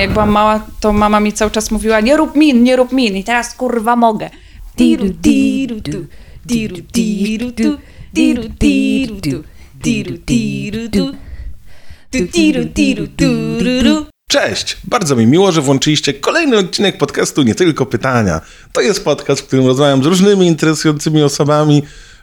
Jak byłam mała, to mama mi cały czas mówiła, nie rób min, nie rób min i teraz kurwa mogę. Diru, diru, tu, diru, diru, tu, diru, diru, tu, diru, diru, tu, tu, diru, diru, tururu. Cześć! Bardzo mi miło, że włączyliście kolejny odcinek podcastu Nie Tylko Pytania. To jest podcast, w którym rozmawiam z różnymi interesującymi osobami,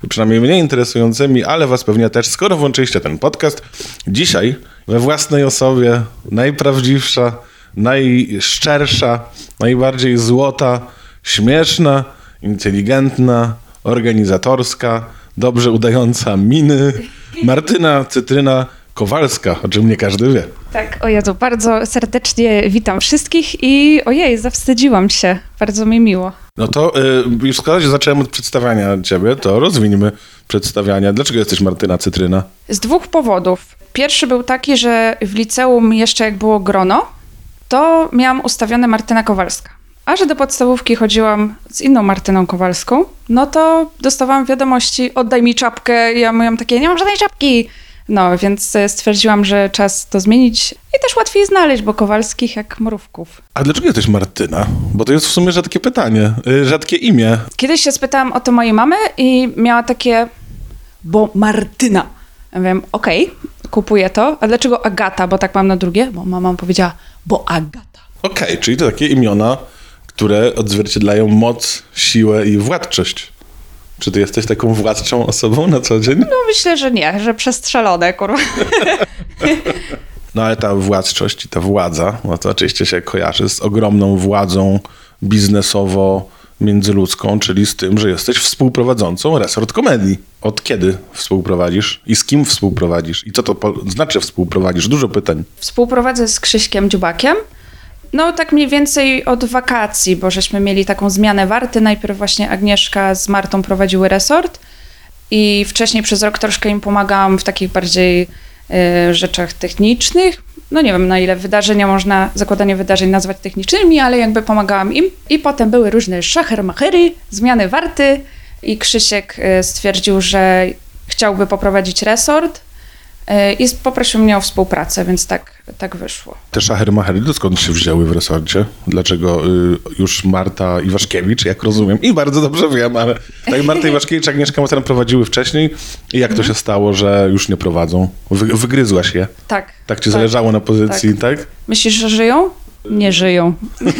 przynajmniej mnie interesującymi, ale was pewnie też, skoro włączyliście ten podcast. Dzisiaj we własnej osobie najprawdziwsza, najszczersza, najbardziej złota, śmieszna, inteligentna, organizatorska, dobrze udająca miny, Martyna Cytryna Kowalska, o czym nie każdy wie. Tak, o Jezu, bardzo serdecznie witam wszystkich i ojej, zawstydziłam się, bardzo mi miło. No to y, już skoro się zacząłem od przedstawiania ciebie, to rozwiniemy przedstawiania. Dlaczego jesteś Martyna Cytryna? Z dwóch powodów. Pierwszy był taki, że w liceum jeszcze jak było grono, to miałam ustawione Martyna Kowalska. A że do podstawówki chodziłam z inną Martyną Kowalską, no to dostawałam wiadomości, oddaj mi czapkę. Ja miałam takie, nie mam żadnej czapki. No, więc e, stwierdziłam, że czas to zmienić i też łatwiej znaleźć, bo Kowalskich jak mrówków. A dlaczego jesteś Martyna? Bo to jest w sumie rzadkie pytanie, y, rzadkie imię. Kiedyś się spytałam o to mojej mamy i miała takie, bo Martyna. Ja wiem, okej, kupuję to. A dlaczego Agata? Bo tak mam na drugie? Bo mama powiedziała, bo Agata. Okej, czyli to takie imiona, które odzwierciedlają moc, siłę i władczość. Czy ty jesteś taką władczą osobą na co dzień? No myślę, że nie, że przestrzelone, kurwa. No ale ta władczość i ta władza, no to oczywiście się kojarzy z ogromną władzą biznesowo międzyludzką, czyli z tym, że jesteś współprowadzącą resort komedii. Od kiedy współprowadzisz i z kim współprowadzisz? I co to znaczy współprowadzisz? Dużo pytań. Współprowadzę z Krzyśkiem Dziubakiem. No tak mniej więcej od wakacji, bo żeśmy mieli taką zmianę warty. Najpierw właśnie Agnieszka z Martą prowadziły resort i wcześniej przez rok troszkę im pomagałam w takich bardziej e, rzeczach technicznych. No nie wiem, na ile wydarzenia można, zakładanie wydarzeń nazwać technicznymi, ale jakby pomagałam im. I potem były różne szachermachery, zmiany warty i Krzysiek e, stwierdził, że chciałby poprowadzić resort i poprosił mnie o współpracę, więc tak, tak wyszło. Te szachermachery to skąd się wzięły w resorcie? Dlaczego y, już Marta Iwaszkiewicz, jak rozumiem, i bardzo dobrze wiem, ale tak Marta Iwaszkiewicz, Agnieszka Mocan prowadziły wcześniej i jak to się stało, że już nie prowadzą? Wy, wygryzłaś je? Tak. Tak ci zależało na pozycji, tak? Myślisz, że żyją? Nie żyją.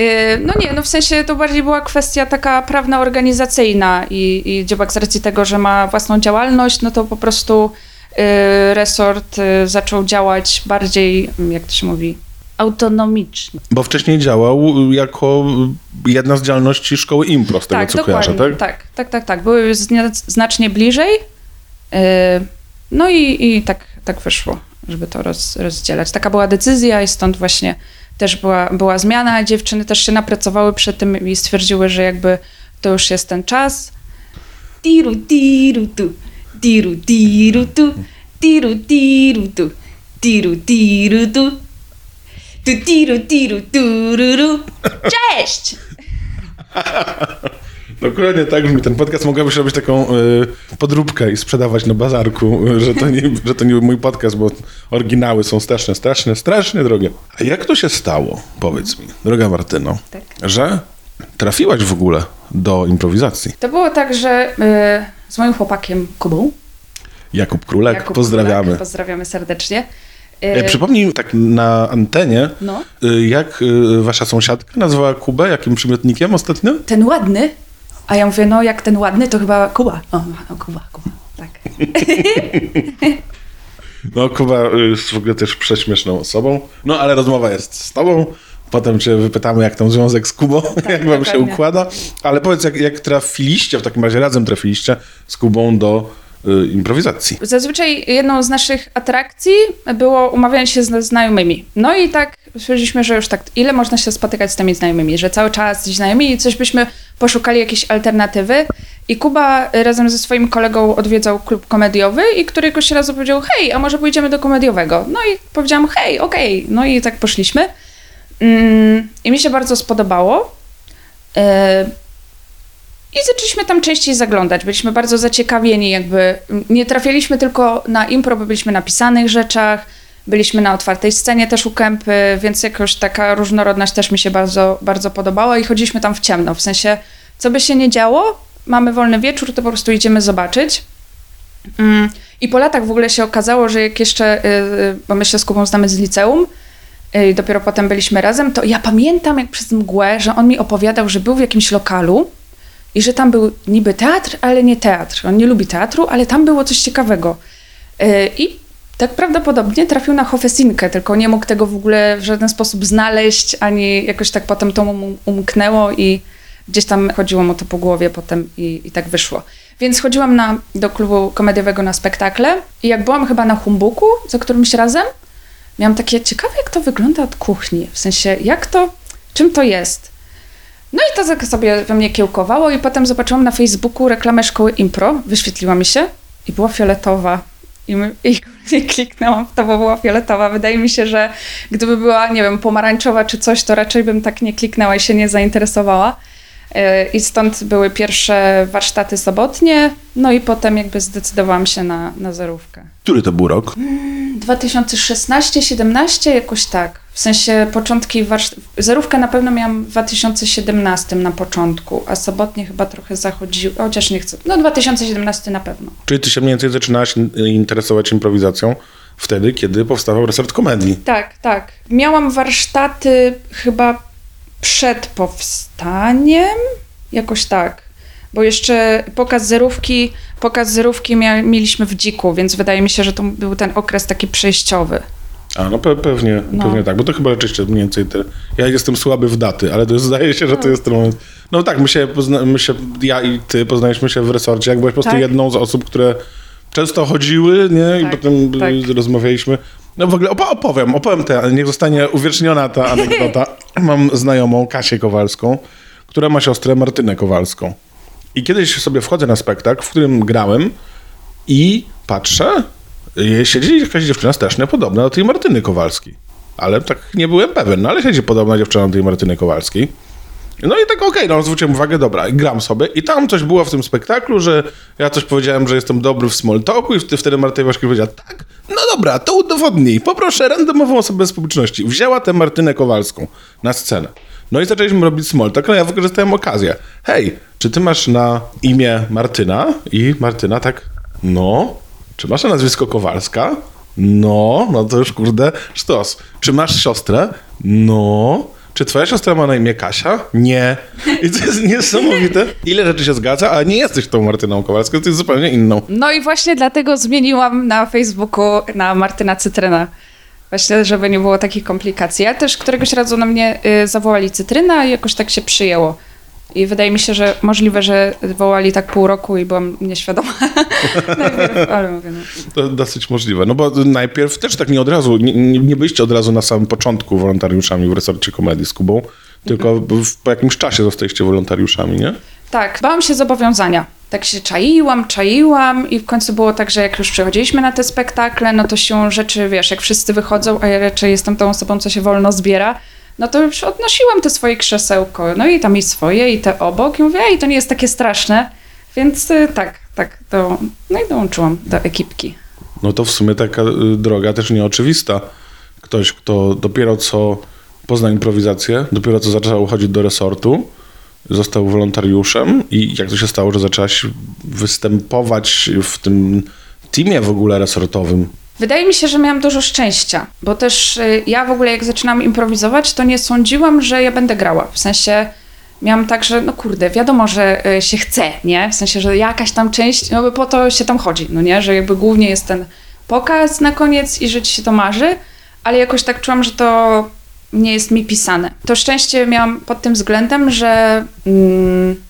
Y, No nie, no w sensie to bardziej była kwestia taka prawna, organizacyjna i, i Dziobak z racji tego, że ma własną działalność, no to po prostu y, resort y, zaczął działać bardziej, jak to się mówi, autonomicznie. Bo wcześniej działał jako jedna z działalności szkoły impro, z tego co kojarzę, tak? tak, tak, tak, tak. Były znacznie bliżej. No i, i tak, tak wyszło, żeby to roz, rozdzielać. Taka była decyzja i stąd właśnie też była, była zmiana. Dziewczyny też się napracowały przy tym i stwierdziły, że jakby to już jest ten czas. Tu, tu, tu, tu, tu, tururu. Cześć! Dokładnie tak brzmi ten podcast. Mogłabyś robić taką y, podróbkę i sprzedawać na bazarku, że to, nie, że to nie mój podcast, bo oryginały są strasznie, strasznie, strasznie drogie. A jak to się stało, powiedz mi, droga Martyno, Tak. że trafiłaś w ogóle do improwizacji? To było tak, że y, z moim chłopakiem Kubą. Jakub Królek, Jakub pozdrawiamy. Kulak, pozdrawiamy serdecznie. Y, E, Przypomnij tak na antenie, No. jak wasza sąsiadka nazwała Kubę, jakim przymiotnikiem ostatnio? ten ładny, a ja mówię, no jak ten ładny, to chyba Kuba. O, no, Kuba, Kuba, tak. No, Kuba jest w ogóle też prześmieszną osobą. No, ale rozmowa jest z tobą. Potem cię wypytamy, jak tam związek z Kubą, jak wam się układa. Ale powiedz, jak, jak trafiliście, w takim razie razem trafiliście z Kubą do improwizacji. Zazwyczaj jedną z naszych atrakcji było umawianie się z znajomymi. No i tak stwierdziliśmy, że już tak, ile można się spotykać z tymi znajomymi, że cały czas z znajomymi i coś byśmy poszukali jakiejś alternatywy. I Kuba razem ze swoim kolegą odwiedzał klub komediowy i któregoś razu powiedział, hej, a może pójdziemy do komediowego? No i powiedziałam, hej, okej. No i tak poszliśmy. Mm, I mi się bardzo spodobało. I zaczęliśmy tam częściej zaglądać. Byliśmy bardzo zaciekawieni, jakby nie trafialiśmy tylko na impro, bo byliśmy na pisanych rzeczach, Byliśmy na otwartej scenie też u Kępy, więc jakoś taka różnorodność też mi się bardzo, bardzo podobała i chodziliśmy tam w ciemno. W sensie, co by się nie działo, mamy wolny wieczór, to po prostu idziemy zobaczyć. Mm, I po latach w ogóle się okazało, że jak jeszcze, y, y, bo my się z Kubą znamy z liceum, y, i dopiero potem byliśmy razem, to ja pamiętam jak przez mgłę, że on mi opowiadał, że był w jakimś lokalu i że tam był niby teatr, ale nie teatr. On nie lubi teatru, ale tam było coś ciekawego. I tak prawdopodobnie trafił na Hofesinkę, tylko nie mógł tego w ogóle w żaden sposób znaleźć, ani jakoś tak potem to mu umknęło i gdzieś tam chodziło mu to po głowie potem i, i tak wyszło. Więc chodziłam na, do klubu komediowego na spektakle i jak byłam chyba na Humbuku za którymś razem, miałam takie ciekawe, jak to wygląda od kuchni. W sensie, jak to, czym to jest. No i to tak sobie we mnie kiełkowało i potem zobaczyłam na Facebooku reklamę szkoły impro, wyświetliła mi się i była fioletowa. I, my, I kliknęłam w to, bo była fioletowa. Wydaje mi się, że gdyby była, nie wiem, pomarańczowa czy coś, to raczej bym tak nie kliknęła i się nie zainteresowała. E, I stąd były pierwsze warsztaty sobotnie, no i potem jakby zdecydowałam się na, na zerówkę. Który to był rok? 2016-17, jakoś tak. W sensie początki warsztatów. Zerówkę na pewno miałam w 2017 na początku, a sobotnie chyba trochę zachodziło, chociaż nie chcę. No 2017 na pewno. Czyli ty się mniej więcej zaczynałaś interesować improwizacją wtedy, kiedy powstawał resort komedii. Tak, tak. Miałam warsztaty chyba przed powstaniem, jakoś tak. Bo jeszcze pokaz zerówki, pokaz zerówki mieliśmy w dziku, więc wydaje mi się, że to był ten okres taki przejściowy. A, no pe pewnie, no. pewnie tak, bo to chyba rzeczywiście mniej więcej te, ja jestem słaby w daty, ale to zdaje się, że to jest ten moment. No tak, my się, pozna, my się ja i ty poznaliśmy się w resorcie, jak byłeś po prostu tak? jedną z osób, które często chodziły, nie, tak, i potem tak. rozmawialiśmy. No w ogóle opowiem, opowiem tę, niech zostanie uwieczniona ta anegdota. Mam znajomą Kasię Kowalską, która ma siostrę Martynę Kowalską. I kiedyś sobie wchodzę na spektakl, w którym grałem i patrzę, siedzi jakaś dziewczyna strasznie podobna do tej Martyny Kowalskiej. Ale tak nie byłem pewien, no ale siedzi podobna dziewczyna do tej Martyny Kowalskiej. No i tak okej, okay, no zwróciłem uwagę, dobra, gram sobie i tam coś było w tym spektaklu, że ja coś powiedziałem, że jestem dobry w small talku i wtedy Martyna Waszkiewicz powiedziała, tak, no dobra, to udowodnij, poproszę randomową osobę z publiczności. Wzięła tę Martynę Kowalską na scenę. No i zaczęliśmy robić small talk, no ja wykorzystałem okazję. Hej, czy ty masz na imię Martyna? I Martyna tak, no. Czy masz na nazwisko Kowalska? No, no to już kurde, sztos. Czy masz siostrę? No. Czy twoja siostra ma na imię Kasia? Nie. I to jest niesamowite. Ile rzeczy się zgadza, a nie jesteś tą Martyną Kowalską, jesteś zupełnie inną. No i właśnie dlatego zmieniłam na Facebooku na Martyna Cytryna. Właśnie, żeby nie było takich komplikacji. Ja też któregoś razu na mnie y, zawołali Cytryna i jakoś tak się przyjęło. I wydaje mi się, że możliwe, że wołali tak pół roku i byłam nieświadoma. najpierw, ale mówię, no. To dosyć możliwe. No bo najpierw też tak nie od razu, nie, nie byliście od razu na samym początku wolontariuszami w resorcie komedii z Kubą, tylko mhm. po jakimś czasie zostaliście wolontariuszami, nie? Tak, bałam się zobowiązania. Tak się czaiłam, czaiłam i w końcu było tak, że jak już przychodziliśmy na te spektakle, no to się rzeczy, wiesz, jak wszyscy wychodzą, a ja raczej jestem tą osobą, co się wolno zbiera, no to już odnosiłam te swoje krzesełko, no i tam i swoje, i te obok, i mówię, ej, to nie jest takie straszne, więc y, tak, tak, to, no i dołączyłam do ekipki. No to w sumie taka y, droga też nieoczywista. Ktoś, kto dopiero co pozna improwizację, dopiero co zaczął chodzić do resortu, został wolontariuszem i jak to się stało, że zaczęłaś występować w tym teamie w ogóle resortowym? Wydaje mi się, że miałam dużo szczęścia, bo też y, ja w ogóle jak zaczynam improwizować, to nie sądziłam, że ja będę grała. W sensie miałam tak, że no kurde, wiadomo, że y, się chce, nie? W sensie, że jakaś tam część, no bo po to się tam chodzi, no nie? Że jakby głównie jest ten pokaz na koniec i że ci się to marzy, ale jakoś tak czułam, że to nie jest mi pisane. To szczęście miałam pod tym względem, że mm,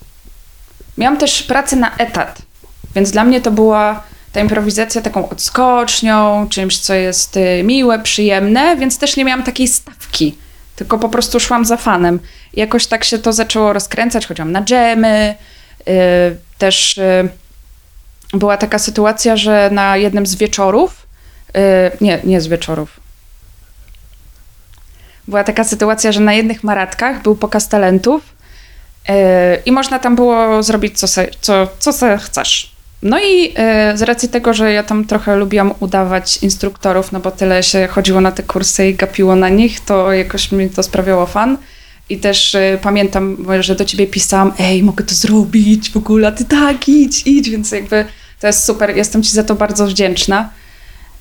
miałam też pracę na etat, więc dla mnie to była ta improwizacja taką odskocznią, czymś, co jest y, miłe, przyjemne, więc też nie miałam takiej stawki, tylko po prostu szłam za fanem. I jakoś tak się to zaczęło rozkręcać, chodziłam na dżemy, yy, też yy, była taka sytuacja, że na jednym z wieczorów, yy, nie, nie z wieczorów, była taka sytuacja, że na jednych maratkach był pokaz talentów yy, i można tam było zrobić co, se, co, co se chcesz No i e, z racji tego, że ja tam trochę lubiłam udawać instruktorów, no bo tyle się chodziło na te kursy i gapiło na nich, to jakoś mi to sprawiało fan. I też e, pamiętam, że do ciebie pisałam, ej, mogę to zrobić w ogóle, a ty tak, idź, idź, więc jakby to jest super, jestem ci za to bardzo wdzięczna.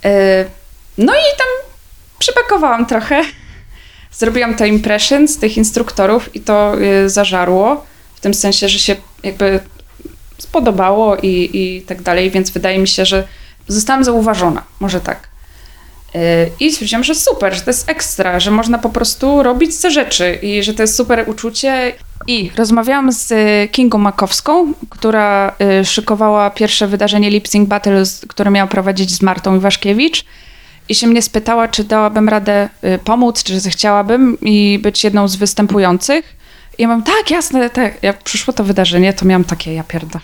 E, no i tam przypakowałam trochę, zrobiłam to impression z tych instruktorów i to zażarło, w tym sensie, że się jakby spodobało i, i tak dalej, więc wydaje mi się, że zostałam zauważona, może tak. Yy, I stwierdziłam, że super, że to jest ekstra, że można po prostu robić te rzeczy i że to jest super uczucie. I rozmawiałam z Kingą Makowską, która yy, szykowała pierwsze wydarzenie Lip Sync Battle, które miała prowadzić z Martą Iwaszkiewicz. I się mnie spytała, czy dałabym radę pomóc, czy zechciałabym i być jedną z występujących. Ja mam, tak, jasne, tak. Jak przyszło to wydarzenie, to miałam takie, ja pierda.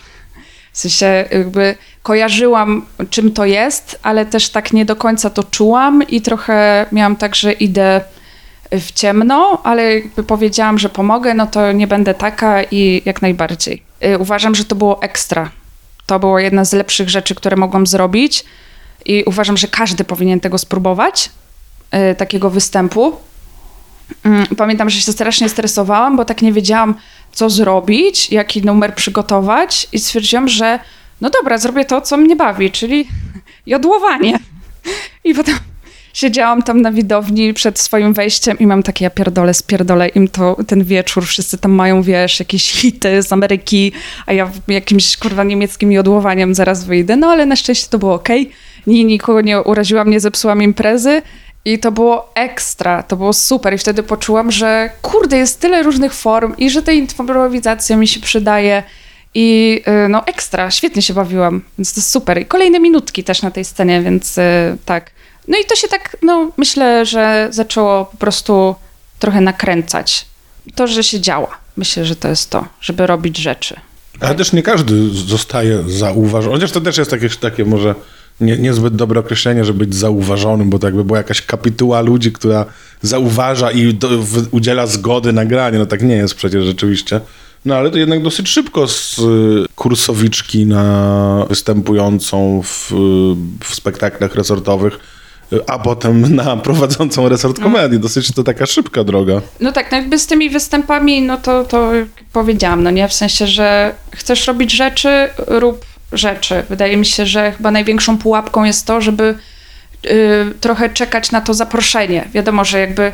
W sensie jakby kojarzyłam, czym to jest, ale też tak nie do końca to czułam i trochę miałam tak, że idę w ciemno, ale jakby powiedziałam, że pomogę, no to nie będę taka i jak najbardziej. Y, uważam, że to było ekstra. To była jedna z lepszych rzeczy, które mogłam zrobić i uważam, że każdy powinien tego spróbować, y, takiego występu. Mm, pamiętam, że się strasznie stresowałam, bo tak nie wiedziałam, co zrobić, jaki numer przygotować i stwierdziłam, że no dobra, zrobię to, co mnie bawi, czyli jodłowanie. I potem siedziałam tam na widowni przed swoim wejściem i mam takie, ja pierdolę, spierdolę im to ten wieczór, wszyscy tam mają, wiesz, jakieś hity z Ameryki, a ja jakimś, kurwa, niemieckim jodłowaniem zaraz wyjdę, no ale na szczęście to było okej. Okay. Nikogo nie uraziłam, nie zepsułam imprezy, i to było ekstra, to było super. I wtedy poczułam, że kurde, jest tyle różnych form i że ta improwizacja mi się przydaje. I y, no ekstra, świetnie się bawiłam, więc to super. I kolejne minutki też na tej scenie, więc y, tak. No i to się tak, no myślę, że zaczęło po prostu trochę nakręcać. To, że się działa. Myślę, że to jest to, żeby robić rzeczy. Ale też nie każdy zostaje zauważony. Chociaż to też jest takie, takie może nie, niezbyt dobre określenie, żeby być zauważonym, bo to jakby była jakaś kapituła ludzi, która zauważa i do, w, udziela zgody na granie. No tak nie jest przecież rzeczywiście. No ale to jednak dosyć szybko z y, kursowiczki na występującą w, w spektaklach resortowych y, a potem na prowadzącą resort mm. komedii. Dosyć to taka szybka droga. No tak, no jakby z tymi występami, no to, to powiedziałam, no nie? W sensie, że chcesz robić rzeczy, rób rzeczy. Wydaje mi się, że chyba największą pułapką jest to, żeby y, trochę czekać na to zaproszenie. Wiadomo, że jakby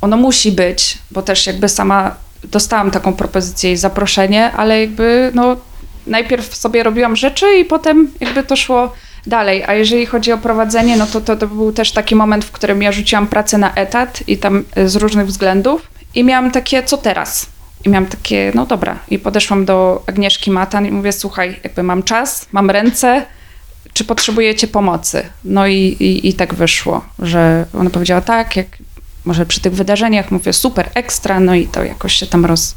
ono musi być, bo też jakby sama dostałam taką propozycję i zaproszenie, ale jakby no najpierw sobie robiłam rzeczy i potem jakby to szło dalej. A jeżeli chodzi o prowadzenie, no to, to, to był też taki moment, w którym ja rzuciłam pracę na etat i tam y, z różnych względów i miałam takie, co teraz? I miałam takie, no dobra. I podeszłam do Agnieszki Matan i mówię, słuchaj, jakby mam czas, mam ręce, czy potrzebujecie pomocy? No i, i, i tak wyszło, że ona powiedziała tak, jak może przy tych wydarzeniach mówię super, ekstra, no i to jakoś się tam roz,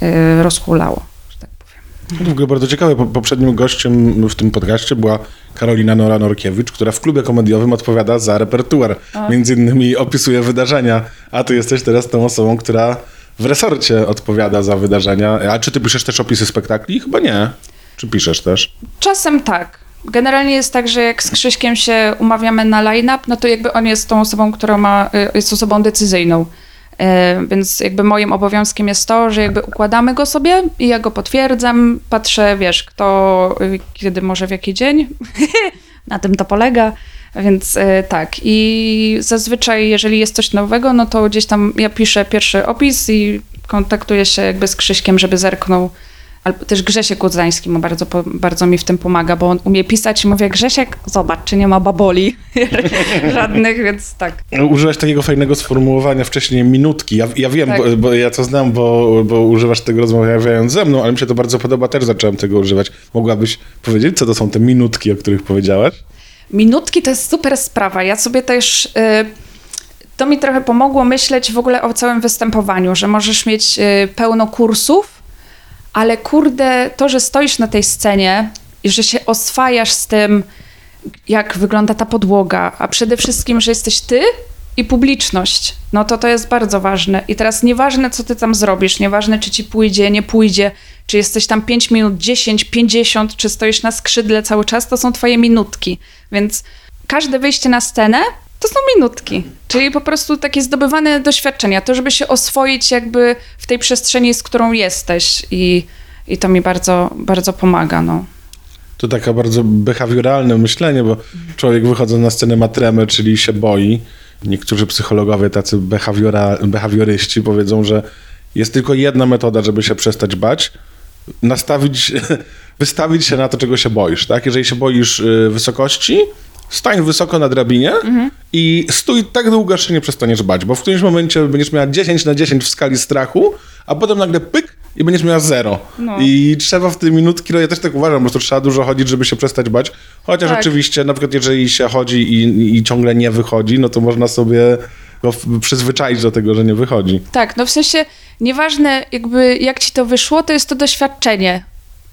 yy, rozhulało, że tak powiem. W ogóle bardzo ciekawe, poprzednim gościem w tym podcaście była Karolina Nora-Norkiewicz, która w klubie komediowym odpowiada za repertuar. Między innymi opisuje wydarzenia, a ty jesteś teraz tą osobą, która w resorcie odpowiada za wydarzenia. A czy ty piszesz też opisy spektakli? Chyba nie. Czy piszesz też? Czasem tak. Generalnie jest tak, że jak z Krzyśkiem się umawiamy na line-up, no to jakby on jest tą osobą, która ma, y, jest osobą decyzyjną. Y, więc jakby moim obowiązkiem jest to, że jakby układamy go sobie i ja go potwierdzam, patrzę, wiesz, kto, y, kiedy może w jaki dzień. na tym to polega. Więc e, tak. I zazwyczaj, jeżeli jest coś nowego, no to gdzieś tam ja piszę pierwszy opis i kontaktuję się jakby z Krzyśkiem, żeby zerknął. Albo też Grzesiek Kudzański mu bardzo, bardzo mi w tym pomaga, bo on umie pisać i mówię, Grzesiek, zobacz, czy nie ma baboli żadnych, więc tak. Użyłaś takiego fajnego sformułowania wcześniej, minutki. Ja, ja wiem, tak. bo, bo, ja to znam, bo, bo używasz tego rozmawiając ze mną, ale mi się to bardzo podoba, też zacząłem tego używać. Mogłabyś powiedzieć, co to są te minutki, o których powiedziałaś? Minutki to jest super sprawa. Ja sobie też. Y, to mi trochę pomogło myśleć w ogóle o całym występowaniu, że możesz mieć y, pełno kursów, ale kurde, to, że stoisz na tej scenie i że się oswajasz z tym, jak wygląda ta podłoga, a przede wszystkim, że jesteś ty i publiczność, no to to jest bardzo ważne. I teraz nieważne, co ty tam zrobisz, nieważne, czy ci pójdzie, nie pójdzie, Czy jesteś tam 5 minut, 10, 50, czy stoisz na skrzydle cały czas, to są twoje minutki. Więc każde wyjście na scenę to są minutki. Czyli po prostu takie zdobywane doświadczenia, to żeby się oswoić jakby w tej przestrzeni, z którą jesteś i, i to mi bardzo, bardzo pomaga, no. To taka bardzo behawioralne myślenie, bo człowiek wychodząc na scenę ma tremę, czyli się boi. Niektórzy psychologowie, tacy behawiora, behawioryści powiedzą, że jest tylko jedna metoda, żeby się przestać bać. Nastawić, wystawić się na to, czego się boisz. Tak? Jeżeli się boisz y, wysokości, stań wysoko na drabinie i stój tak długo, aż się nie przestaniesz bać, bo w którymś momencie będziesz miała 10 na 10 w skali strachu, a potem nagle pyk i będziesz miała zero. No. I trzeba w te minutki, no ja też tak uważam, po prostu trzeba dużo chodzić, żeby się przestać bać. Chociaż Tak. oczywiście, na przykład jeżeli się chodzi i, i ciągle nie wychodzi, no to można sobie go w- przyzwyczaić do tego, że nie wychodzi. Tak, no w sensie nieważne jakby jak ci to wyszło, to jest to doświadczenie.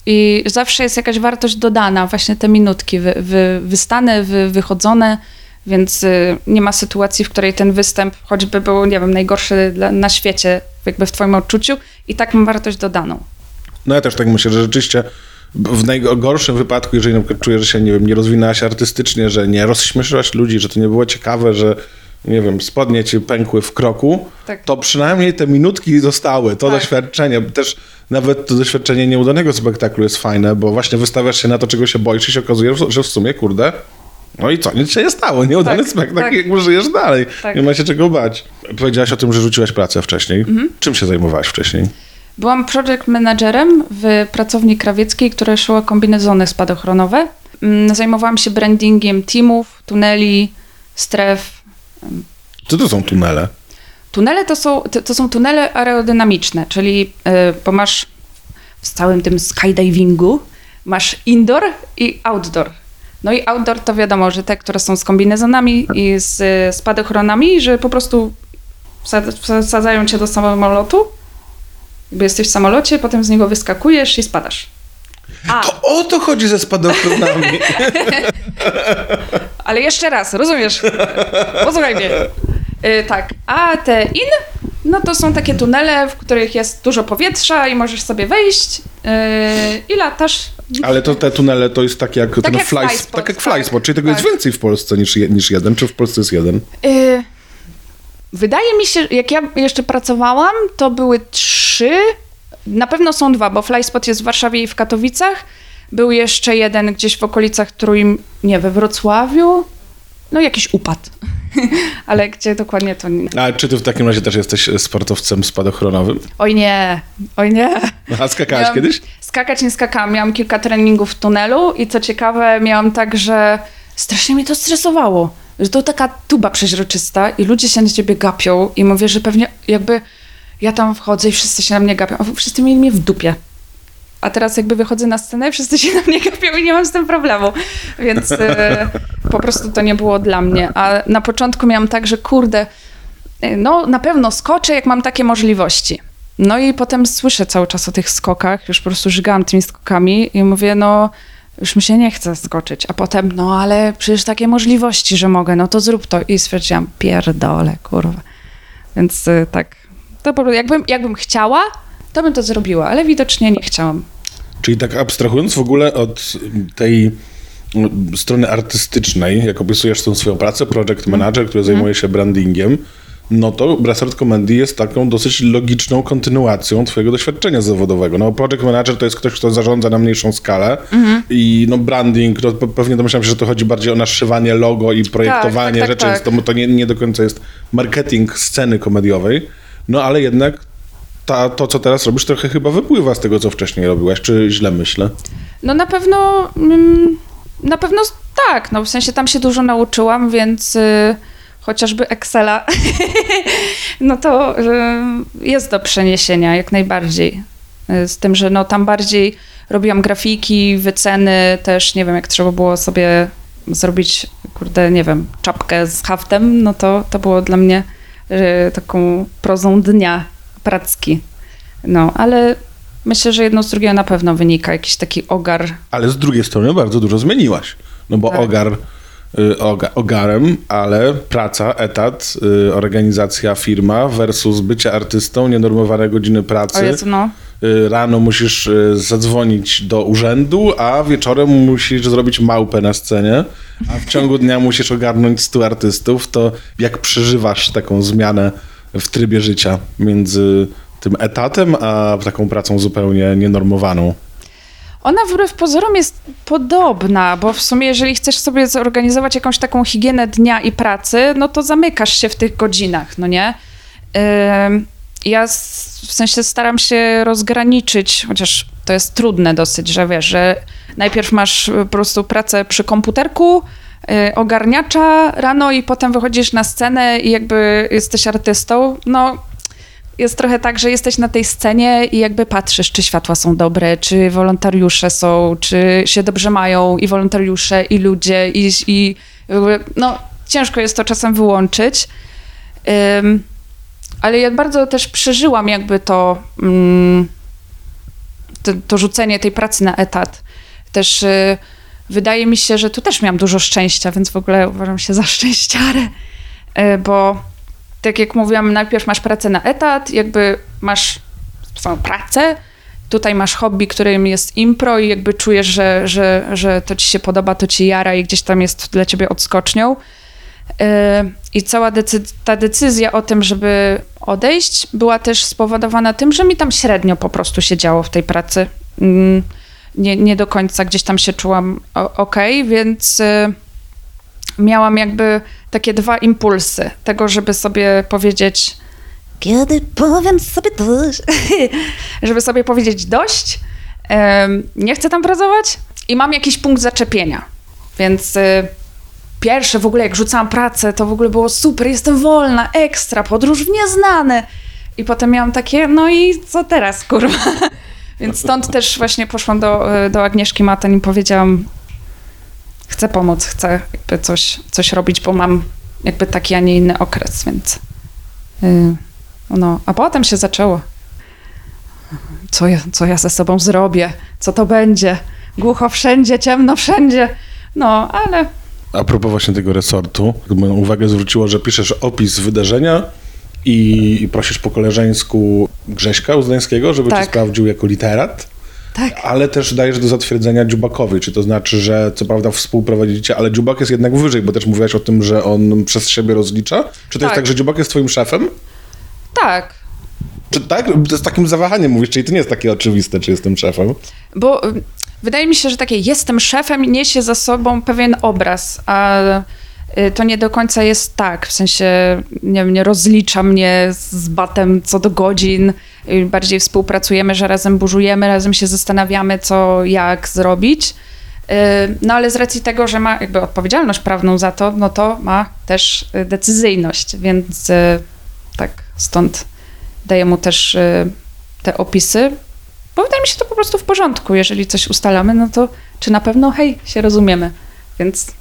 I zawsze jest jakaś wartość dodana, właśnie te minutki wy, wy, wystane, wy, wychodzone, więc y, nie ma sytuacji, w której ten występ choćby był, nie wiem, najgorszy dla, na świecie, jakby w twoim odczuciu i tak ma wartość dodaną. No ja też tak myślę, że rzeczywiście w najgorszym wypadku, jeżeli na przykład czujesz, że się, nie wiem, nie rozwinęłaś artystycznie, że nie rozśmieszyłaś ludzi, że to nie było ciekawe, że nie wiem, spodnie ci pękły w kroku, Tak. to przynajmniej te minutki zostały, to Tak. doświadczenie. Też nawet to doświadczenie nieudanego spektaklu jest fajne, bo właśnie wystawiasz się na to, czego się boisz i się okazuje, że w sumie, kurde, no i co, nic się nie stało, nieudany Tak, spektakl, tak. jakby żyjesz dalej, Tak. nie ma się czego bać. Powiedziałaś o tym, że rzuciłaś pracę wcześniej. Mhm. Czym się zajmowałaś wcześniej? Byłam project managerem w pracowni krawieckiej, która szyła kombinezony spadochronowe. Mm, Zajmowałam się brandingiem teamów, tuneli, stref, Co to są tunele? Tunele to są, to, to są tunele aerodynamiczne, czyli y, bo masz w całym tym skydivingu masz indoor i outdoor. No i outdoor to wiadomo, że te, które są z kombinezonami i z spadochronami, że po prostu wsad- wsadzają cię do samolotu, jakby jesteś w samolocie, potem z niego wyskakujesz i spadasz. A, To o to chodzi ze spadochronami. ale jeszcze raz, rozumiesz? Posłuchaj mnie. Y, tak, a te in, no to są takie tunele, w których jest dużo powietrza i możesz sobie wejść yy, i latasz. Ale to te tunele to jest tak jak ten jak fly, flyspot, tak jak tak, flyspot, czyli tego tak. jest więcej w Polsce niż, niż jeden, czy w Polsce jest jeden? Yy, wydaje mi się, jak ja jeszcze pracowałam, to były trzy. Na pewno są dwa, bo Flyspot jest w Warszawie i w Katowicach. Był jeszcze jeden gdzieś w okolicach Trójm, nie, we Wrocławiu. No jakiś upad. Ale gdzie dokładnie to nie. A czy ty w takim razie też jesteś sportowcem spadochronowym? Oj nie, oj nie. A skakałaś Miałam- kiedyś? Skakać nie skakałam. Miałam kilka treningów w tunelu i co ciekawe, miałam tak, że strasznie mnie to stresowało. Że to taka tuba przeźroczysta i ludzie się na ciebie gapią i mówię, że pewnie jakby ja tam wchodzę i wszyscy się na mnie gapią, a wszyscy mieli mnie w dupie. A teraz jakby wychodzę na scenę wszyscy się na mnie gapią i nie mam z tym problemu. Więc e, po prostu to nie było dla mnie. A na początku miałam tak, że kurde, e, no na pewno skoczę, jak mam takie możliwości. No i potem słyszę cały czas o tych skokach, już po prostu żygałam tymi skokami i mówię, no już mi się nie chce skoczyć. A potem, no ale przecież takie możliwości, że mogę, no to zrób to. I stwierdziłam, pierdolę, kurwa. Więc y, tak, to po prostu, jakbym, jakbym chciała, to bym to zrobiła, ale widocznie nie chciałam. Czyli tak abstrahując w ogóle od tej mm, strony artystycznej, jak opisujesz tą swoją pracę, project manager, który zajmuje się brandingiem, no to Resort Comedy jest taką dosyć logiczną kontynuacją twojego doświadczenia zawodowego. No project manager to jest ktoś, kto zarządza na mniejszą skalę i no branding, to pe- pewnie domyślam się, że to chodzi bardziej o naszywanie logo i projektowanie tak, tak, rzeczy, tak. to, to nie, nie do końca jest marketing sceny komediowej, no ale jednak ta, to, co teraz robisz, trochę chyba wypływa z tego, co wcześniej robiłaś, czy źle myślę? No na pewno, mm, na pewno tak, no w sensie tam się dużo nauczyłam, więc y, chociażby Excela, no to y, jest do przeniesienia jak najbardziej. Y, Z tym, że no tam bardziej robiłam grafiki, wyceny też, nie wiem, jak trzeba było sobie zrobić, kurde, nie wiem, czapkę z haftem, no to to było dla mnie taką prozą dnia pracki. No, ale myślę, że jedno z drugiego na pewno wynika, jakiś taki ogar. Ale z drugiej strony bardzo dużo zmieniłaś. No bo Tak. ogar y, oga, ogarem, ale praca, etat, y, organizacja, firma versus bycie artystą, nienormowane godziny pracy. Jezu, no. y, rano musisz zadzwonić do urzędu, a wieczorem musisz zrobić małpę na scenie, a w ciągu dnia musisz ogarnąć stu artystów, to jak przeżywasz taką zmianę w trybie życia między tym etatem, a taką pracą zupełnie nienormowaną? Ona wbrew pozorom jest podobna, bo w sumie jeżeli chcesz sobie zorganizować jakąś taką higienę dnia i pracy, no to zamykasz się w tych godzinach, no nie? Ja w sensie staram się rozgraniczyć, chociaż to jest trudne dosyć, że wiesz, że najpierw masz po prostu pracę przy komputerku, ogarniacza rano i potem wychodzisz na scenę i jakby jesteś artystą, no jest trochę tak, że jesteś na tej scenie i jakby patrzysz, czy światła są dobre, czy wolontariusze są, czy się dobrze mają i wolontariusze, i ludzie, i, i no ciężko jest to czasem wyłączyć. Ym, ale ja bardzo też przeżyłam jakby to, mm, to, to rzucenie tej pracy na etat. Też y, wydaje mi się, że tu też miałam dużo szczęścia, więc w ogóle uważam się za szczęściarę, y, bo tak jak mówiłam, najpierw masz pracę na etat, jakby masz swoją pracę, tutaj masz hobby, którym jest impro i jakby czujesz, że, że, że to ci się podoba, to ci jara i gdzieś tam jest dla ciebie odskocznią. Yy, I cała decy- ta decyzja o tym, żeby odejść, była też spowodowana tym, że mi tam średnio po prostu się działo w tej pracy. Nie, nie do końca gdzieś tam się czułam ok, więc yy, miałam jakby takie dwa impulsy tego, żeby sobie powiedzieć, Kiedy powiem sobie dość. żeby sobie powiedzieć dość, nie chcę tam pracować i mam jakiś punkt zaczepienia. Więc y, pierwsze w ogóle jak rzucałam pracę, to w ogóle było super, jestem wolna, ekstra, podróż w nieznane. I potem miałam takie, no i co teraz, kurwa? Więc stąd też właśnie poszłam do, y, do Agnieszki Matań i powiedziałam, chcę pomóc, chcę jakby coś, coś robić, bo mam jakby taki, a nie inny okres, więc... y, no, a potem się zaczęło. Co ja, co ja ze sobą zrobię? Co to będzie? Głucho wszędzie, ciemno wszędzie. No, ale A propos właśnie tego resortu, moją uwagę zwróciło, że piszesz opis wydarzenia i, prosisz po koleżeńsku Grześka Uznańskiego, żeby cię Tak. sprawdził jako literat, tak. ale też dajesz do zatwierdzenia Dziubakowi, czy to znaczy, że co prawda współprowadzicie, ale Dziubak jest jednak wyżej, bo też mówiłaś o tym, że on przez siebie rozlicza. Czy to jest Tak. tak, że Dziubak jest twoim szefem? Tak. Czy tak? Z takim zawahaniem mówisz, czyli to nie jest takie oczywiste, czy jestem szefem. Bo y, wydaje mi się, że takie jestem szefem niesie za sobą pewien obraz, a to nie do końca jest tak. W sensie, nie nie rozlicza mnie z batem co do godzin. Y, Bardziej współpracujemy, że razem burzujemy, razem się zastanawiamy, co, jak zrobić. Y, No ale z racji tego, że ma jakby odpowiedzialność prawną za to, no to ma też y, decyzyjność, więc y, tak, stąd daję mu też y, te opisy, bo wydaje mi się to po prostu w porządku. Jeżeli coś ustalamy, no to czy na pewno hej, się rozumiemy. Więc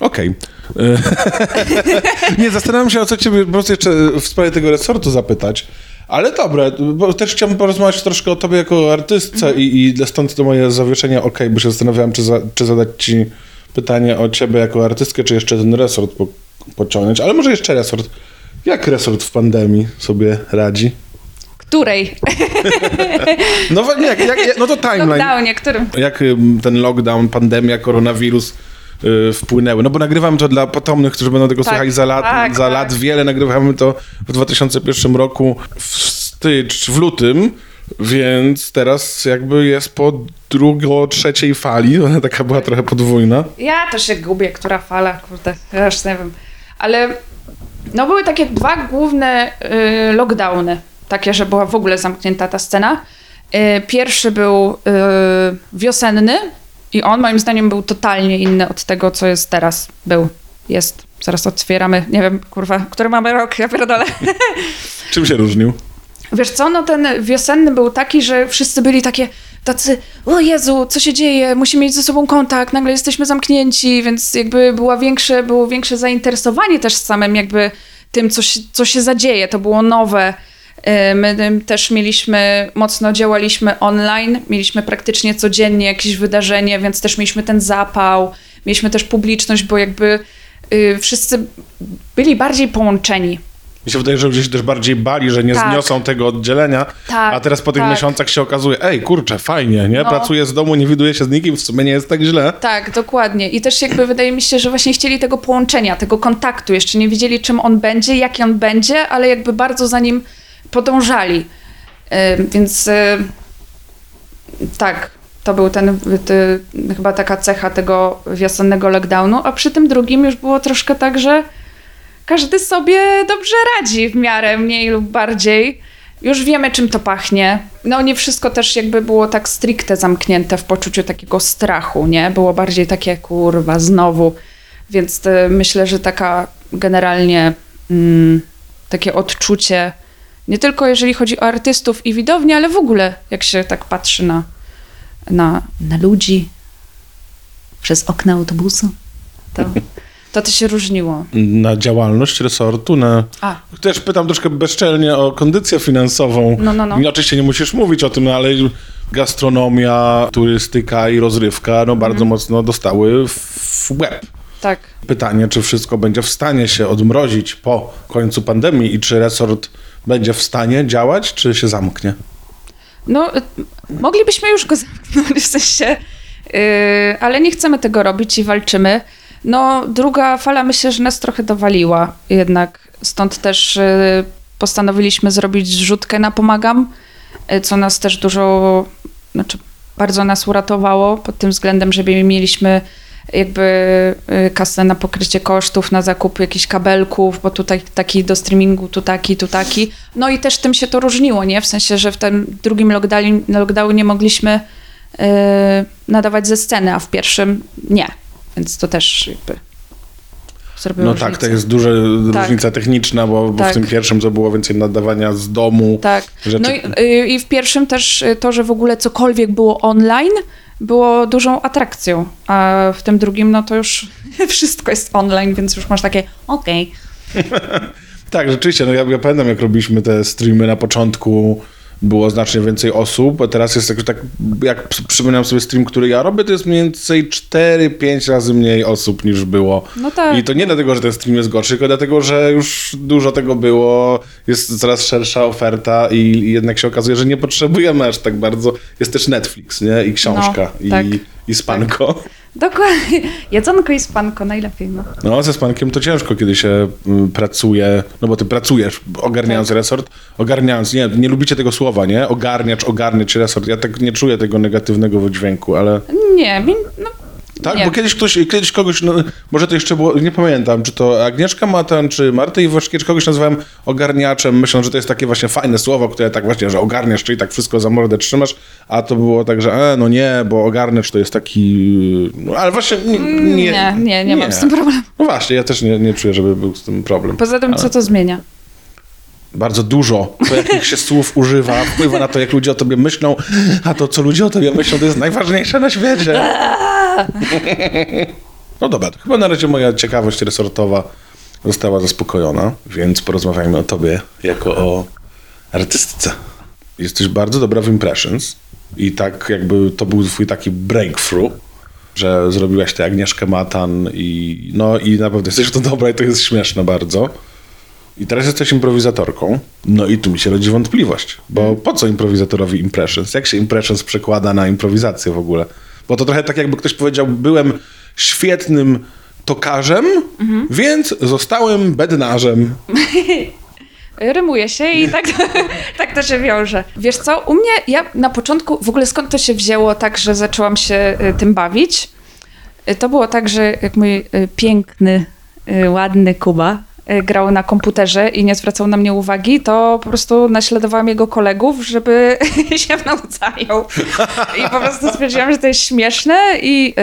Okej. nie, zastanawiam się, o co ciebie po prostu jeszcze w sprawie tego resortu zapytać. Ale dobra, bo też chciałbym porozmawiać troszkę o tobie jako artystce i, i stąd to moje zawieszenie okej, bo się zastanawiałem, czy, za, czy zadać ci pytanie o ciebie jako artystkę, czy jeszcze ten resort po, pociągnąć. Ale może jeszcze resort. Jak resort w pandemii sobie radzi? której No jak, jak, no to timeline. lockdownie, którym Jak ten lockdown, pandemia, koronawirus wpłynęły? No bo nagrywamy to dla potomnych, którzy będą tego Tak, słuchali za lat, tak, za tak. lat wiele. Nagrywamy to w 2001 roku w stycz, w lutym, więc teraz jakby jest po drugo, trzeciej fali. Ona taka była trochę podwójna. Ja to się gubię, która fala, kurde, ja już nie wiem. Ale no były takie dwa główne y, lockdowny, takie, że była w ogóle zamknięta ta scena. Y, pierwszy był y, wiosenny i on moim zdaniem był totalnie inny od tego, co jest teraz. Był, jest. Zaraz otwieramy, nie wiem, kurwa, który mamy rok, ja pierdolę. Czym się różnił? Wiesz co, no ten wiosenny był taki, że wszyscy byli takie tacy, o Jezu, co się dzieje, musimy mieć ze sobą kontakt, nagle jesteśmy zamknięci, więc jakby była większe, było większe zainteresowanie też samym jakby tym, co się, co się zadzieje, to było nowe. Y, My też mieliśmy, mocno działaliśmy online, mieliśmy praktycznie codziennie jakieś wydarzenie, więc też mieliśmy ten zapał, mieliśmy też publiczność, bo jakby y, wszyscy byli bardziej połączeni Mi się wydaje, że ludzie się też bardziej bali, że nie Tak. zniosą tego oddzielenia, Tak, a teraz po tych tak. miesiącach się okazuje, ej, kurczę, fajnie, nie? No. Pracuję z domu, nie widuję się z nikim, w sumie nie jest tak źle. Tak, dokładnie. I też jakby wydaje mi się, że właśnie chcieli tego połączenia, tego kontaktu. Jeszcze nie wiedzieli, czym on będzie, jaki on będzie, ale jakby bardzo za nim podążali. Ym, Więc y, tak, to był ten, ty, chyba taka cecha tego wiosennego lockdownu, a przy tym drugim już było troszkę tak, że każdy sobie dobrze radzi w miarę, mniej lub bardziej. Już wiemy, czym to pachnie. No nie wszystko też jakby było tak stricte zamknięte w poczuciu takiego strachu, nie? Było bardziej takie, kurwa, znowu. Więc te, myślę, że taka generalnie mm, takie odczucie, nie tylko jeżeli chodzi o artystów i widownię, ale w ogóle jak się tak patrzy na, na, na ludzi przez okna autobusu, to to, to się różniło. Na działalność resortu, na... A, Też pytam troszkę bezczelnie o kondycję finansową. No, no, no. I Oczywiście nie musisz mówić o tym, no, ale gastronomia, turystyka i rozrywka no, bardzo Mhm. mocno dostały w, w łeb. tak. Pytanie, czy wszystko będzie w stanie się odmrozić po końcu pandemii i czy resort będzie w stanie działać, czy się zamknie? No, y, moglibyśmy już go zamknąć, w sensie, yy, ale nie chcemy tego robić i walczymy. No, druga fala myślę, że nas trochę dowaliła jednak, stąd też yy, postanowiliśmy zrobić zrzutkę na Pomagam, yy, co nas też dużo, znaczy bardzo nas uratowało pod tym względem, że mieliśmy jakby y, kasę na pokrycie kosztów, na zakup jakichś kabelków, bo tutaj taki do streamingu, tu taki, tu taki. No i też tym się to różniło, nie? W sensie, że w tym drugim lockdownie, lockdownie mogliśmy y, nadawać ze sceny, a w pierwszym nie. Więc to też jakby zrobiło No różnicę. tak, to jest duża Tak. różnica techniczna, bo, bo w Tak. tym pierwszym to było więcej nadawania z domu. Tak. Rzeczy... No i, y, i w pierwszym też y, to, że w ogóle cokolwiek było online, było dużą atrakcją, a w tym drugim no to już wszystko jest online, więc już masz takie okej. Tak, rzeczywiście, no ja, ja pamiętam jak robiliśmy te streamy na początku, było znacznie więcej osób, a teraz jest tak, tak jak przy- przypominam sobie stream, który ja robię, to jest mniej więcej 4-5 razy mniej osób niż było. No tak. I to nie dlatego, że ten stream jest gorszy, tylko dlatego, że już dużo tego było, jest coraz szersza oferta i, i jednak się okazuje, że nie potrzebujemy aż tak bardzo. Jest też Netflix, nie? I książka, No, tak. i spanko. Dokładnie. Jedzonko i spanko najlepiej. No. No, ze Spankiem to ciężko, kiedy się y, pracuje, no bo ty pracujesz, ogarniając Tak. resort, ogarniając, nie, nie lubicie tego słowa, nie? Ogarniacz, ogarniać resort. Ja tak nie czuję tego negatywnego wydźwięku, ale Nie, no, tak, nie. bo kiedyś ktoś, kiedyś kogoś, no, może to jeszcze było, nie pamiętam, czy to Agnieszka Matan, czy Marta Iwaszkiewicz, kogoś nazywałem ogarniaczem, myśląc, że to jest takie właśnie fajne słowo, które tak właśnie, że ogarniasz, czyli tak wszystko za mordę trzymasz, a to było tak, że e, no nie, bo ogarniacz to jest taki, no, ale właśnie nie, nie, nie, nie, nie, mam z tym problemu. no właśnie, ja też nie, nie czuję, żeby był z tym problem. Poza tym, Ale co to zmienia? Bardzo dużo, to jakich się słów używa, wpływa na to, jak ludzie o tobie myślą, a to, co ludzie o tobie myślą, to jest najważniejsze na świecie. No dobra, to chyba na razie moja ciekawość resortowa została zaspokojona, więc porozmawiajmy o tobie jako o artystce. Jesteś bardzo dobra w impressions i tak jakby to był twój taki breakthrough, że zrobiłaś tę Agnieszkę Matan i no i naprawdę jesteś w to dobra i to jest śmieszne bardzo. I teraz jesteś improwizatorką. No i tu mi się rodzi wątpliwość, bo po co improwizatorowi impressions? Jak się impressions przekłada na improwizację w ogóle? Bo to trochę tak jakby ktoś powiedział, byłem świetnym tokarzem, więc zostałem bednarzem. Rymuje się i tak, tak to się wiąże. Wiesz co, u mnie, ja na początku, w ogóle skąd to się wzięło tak, że zaczęłam się y, tym bawić? Y, To było tak, że jak mój y, piękny, ładny Kuba grał na komputerze i nie zwracał na mnie uwagi, to po prostu naśladowałam jego kolegów, żeby się naucają. I po prostu stwierdziłam, że to jest śmieszne i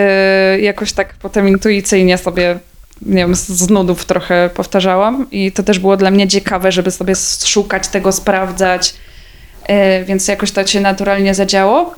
y, jakoś tak potem intuicyjnie sobie nie wiem, z- nudów trochę powtarzałam i to też było dla mnie ciekawe, żeby sobie szukać tego, sprawdzać, E, więc jakoś to się naturalnie zadziało.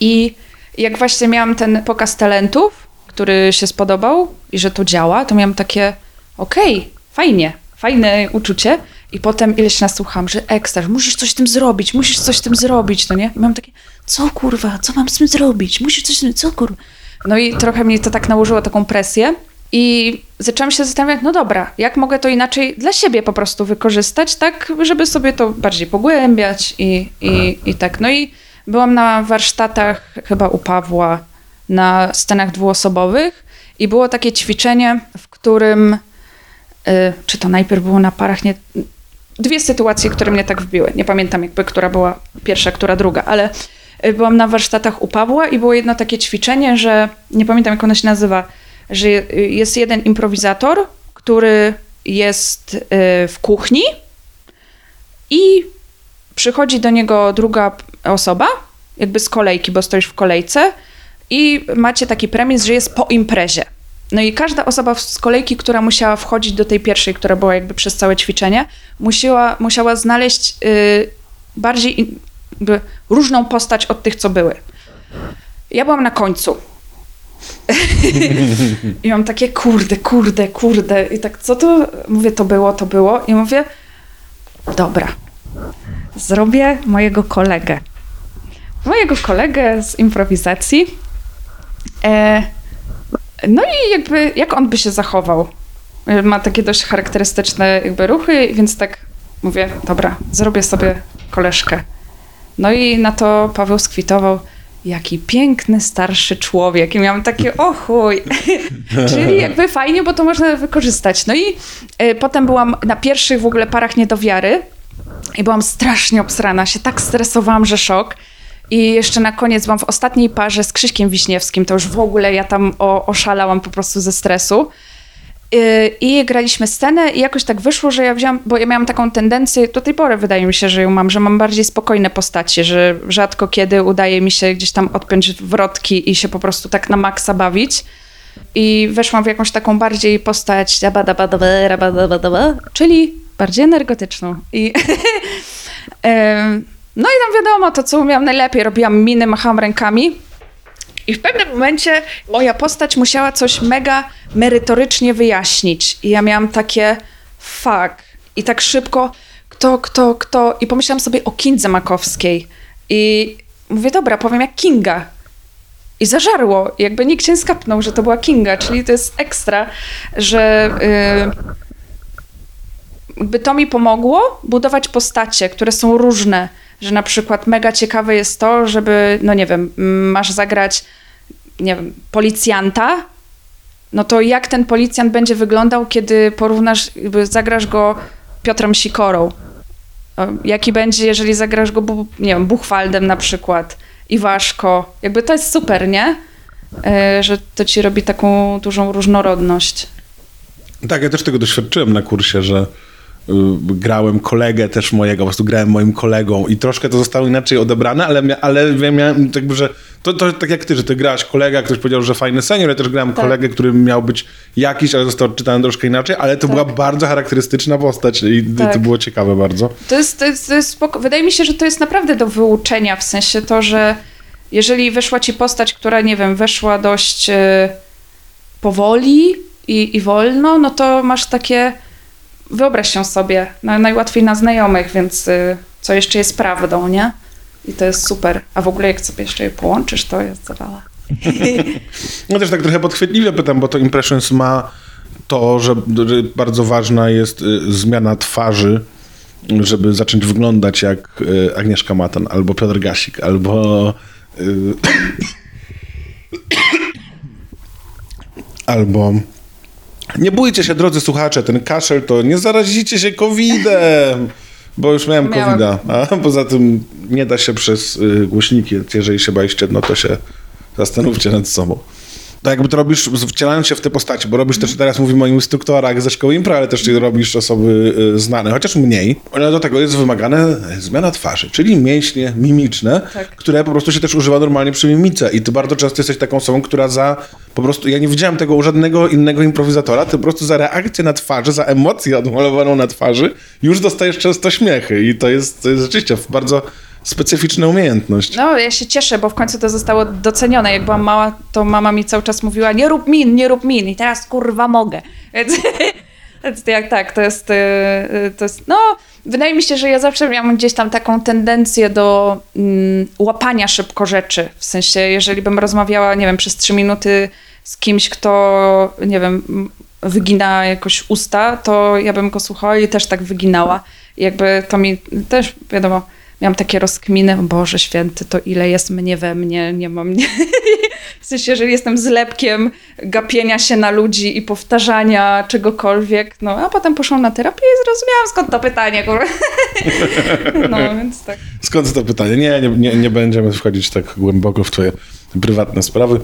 I jak właśnie miałam ten pokaz talentów, który się spodobał i że to działa, to miałam takie, okej, fajnie, fajne uczucie. I potem ileś nasłuchałam, że ekstra, musisz coś z tym zrobić, musisz coś z tym zrobić, no nie? I mam takie, co kurwa, co mam z tym zrobić? Musisz coś z tym, co kurwa? No i trochę mi to tak nałożyło taką presję. I zaczęłam się zastanawiać, no dobra, jak mogę to inaczej dla siebie po prostu wykorzystać, tak, żeby sobie to bardziej pogłębiać i, i, i tak. No i byłam na warsztatach chyba u Pawła na scenach dwuosobowych i było takie ćwiczenie, w którym, czy to najpierw było na parach, nie, dwie sytuacje, które mnie tak wbiły. Nie pamiętam jakby, która była pierwsza, która druga, ale y, byłam na warsztatach u Pawła i było jedno takie ćwiczenie, że nie pamiętam jak ono się nazywa, że y, jest jeden improwizator, który jest y, w kuchni i przychodzi do niego druga osoba, jakby z kolejki, bo stoisz w kolejce i macie taki premis, że jest po imprezie. No i każda osoba z kolejki, która musiała wchodzić do tej pierwszej, która była jakby przez całe ćwiczenie, musiała, musiała znaleźć y, bardziej in, różną postać od tych, co były. Ja byłam na końcu. I mam takie kurde, kurde, kurde. I tak, co to? Mówię, to było, to było. I mówię, dobra, zrobię mojego kolegę. Mojego kolegę z improwizacji. E, no i jakby, jak on by się zachował? Ma takie dość charakterystyczne jakby ruchy, więc tak mówię, dobra, zrobię sobie koleżkę. No i na to Paweł skwitował, jaki piękny, starszy człowiek. I miałam takie, o chuj. Czyli jakby fajnie, bo to można wykorzystać. No i y, potem byłam na pierwszych w ogóle parach niedowiary i byłam strasznie obsrana, się tak stresowałam, że szok. I jeszcze na koniec byłam w ostatniej parze z Krzyśkiem Wiśniewskim, to już w ogóle ja tam o, oszalałam po prostu ze stresu. Y, I graliśmy scenę i jakoś tak wyszło, że ja wziąłam, bo ja miałam taką tendencję, do tej pory wydaje mi się, że ją mam, że mam bardziej spokojne postacie, że rzadko kiedy udaje mi się gdzieś tam odpiąć wrotki i się po prostu tak na maksa bawić. I weszłam w jakąś taką bardziej postać, czyli bardziej energetyczną. I, no i tam wiadomo, to co umiałam najlepiej, robiłam miny, machałam rękami. I w pewnym momencie moja postać musiała coś mega merytorycznie wyjaśnić. I ja miałam takie fuck. I tak szybko, kto, kto, kto. I pomyślałam sobie o Kindze Makowskiej. I mówię, dobra, powiem jak Kinga. I zażarło. Jakby nikt się skapnął, że to była Kinga, czyli to jest ekstra, że yy, jakby to mi pomogło budować postacie, które są różne. Że na przykład mega ciekawe jest to, żeby, no nie wiem, masz zagrać, nie wiem, policjanta, no to jak ten policjant będzie wyglądał, kiedy porównasz, zagrasz go Piotrem Sikorą? Jaki będzie, jeżeli zagrasz go, nie wiem, Buchwaldem na przykład, Iwaszko. Jakby to jest super, nie? E, że to ci robi taką dużą różnorodność. Tak, ja też tego doświadczyłem na kursie, że grałem kolegę też mojego, po prostu grałem moim kolegą i troszkę to zostało inaczej odebrane, ale, ale ja miałem jakby, że to, to tak jak ty, że ty grałaś kolega, ktoś powiedział, że fajny senior, ja też grałem Tak. kolegę, który miał być jakiś, ale został odczytany troszkę inaczej, ale to Tak. była bardzo charakterystyczna postać i to Tak. było ciekawe bardzo. To jest, to jest, to jest spoko. Wydaje mi się, że to jest naprawdę do wyuczenia, w sensie to, że jeżeli wyszła ci postać, która, nie wiem, weszła dość e, powoli i, i wolno, no to masz takie, wyobraź się sobie, na, najłatwiej na znajomych, więc e, co jeszcze jest prawdą, nie? I to jest super. A w ogóle jak sobie jeszcze je połączysz, to jest zawala. No też tak trochę podchwytliwie pytam, bo to Impressions ma to, że, że bardzo ważna jest y, zmiana twarzy, żeby zacząć wyglądać jak y, Agnieszka Matan, albo Piotr Gasik, albo y, albo nie bójcie się, drodzy słuchacze, ten kaszel to nie zarazicie się COVID-em, bo już miałem Miałam. COVID-a, a poza tym nie da się przez y, głośniki, więc jeżeli się baliście, no to się zastanówcie nad sobą. Tak jakby to robisz, wcielając się w te postacie, bo robisz też, teraz mówimy o instruktorach ze szkoły impro, ale też robisz osoby y, znane, chociaż mniej. Ale do tego jest wymagane zmiana twarzy, czyli mięśnie mimiczne, Tak. które po prostu się też używa normalnie przy mimice. I ty bardzo często jesteś taką osobą, która za po prostu, ja nie widziałem tego u żadnego innego improwizatora, ty po prostu za reakcję na twarzy, za emocję odmalowaną na twarzy, już dostajesz często śmiechy. I to jest, to jest rzeczywiście bardzo specyficzna umiejętność. No, ja się cieszę, bo w końcu to zostało docenione. Jak byłam mała, to mama mi cały czas mówiła, nie rób min, nie rób min. I teraz kurwa mogę. Więc, jak tak, to jest, e, to jest, no, wydaje mi się, że ja zawsze miałam gdzieś tam taką tendencję do mm, łapania szybko rzeczy. W sensie, jeżeli bym rozmawiała, nie wiem, przez trzy minuty z kimś, kto, nie wiem, wygina jakoś usta, to ja bym go słuchała i też tak wyginała. I jakby to mi też, wiadomo, miałam takie rozkminy, Boże święty, to ile jest mnie we mnie, nie mam mnie. W sensie, że jestem zlepkiem gapienia się na ludzi i powtarzania czegokolwiek. No, a potem poszłam na terapię i zrozumiałam, skąd to pytanie. No, więc tak. Skąd to pytanie? Nie, nie, nie, nie będziemy wchodzić tak głęboko w twoje prywatne sprawy.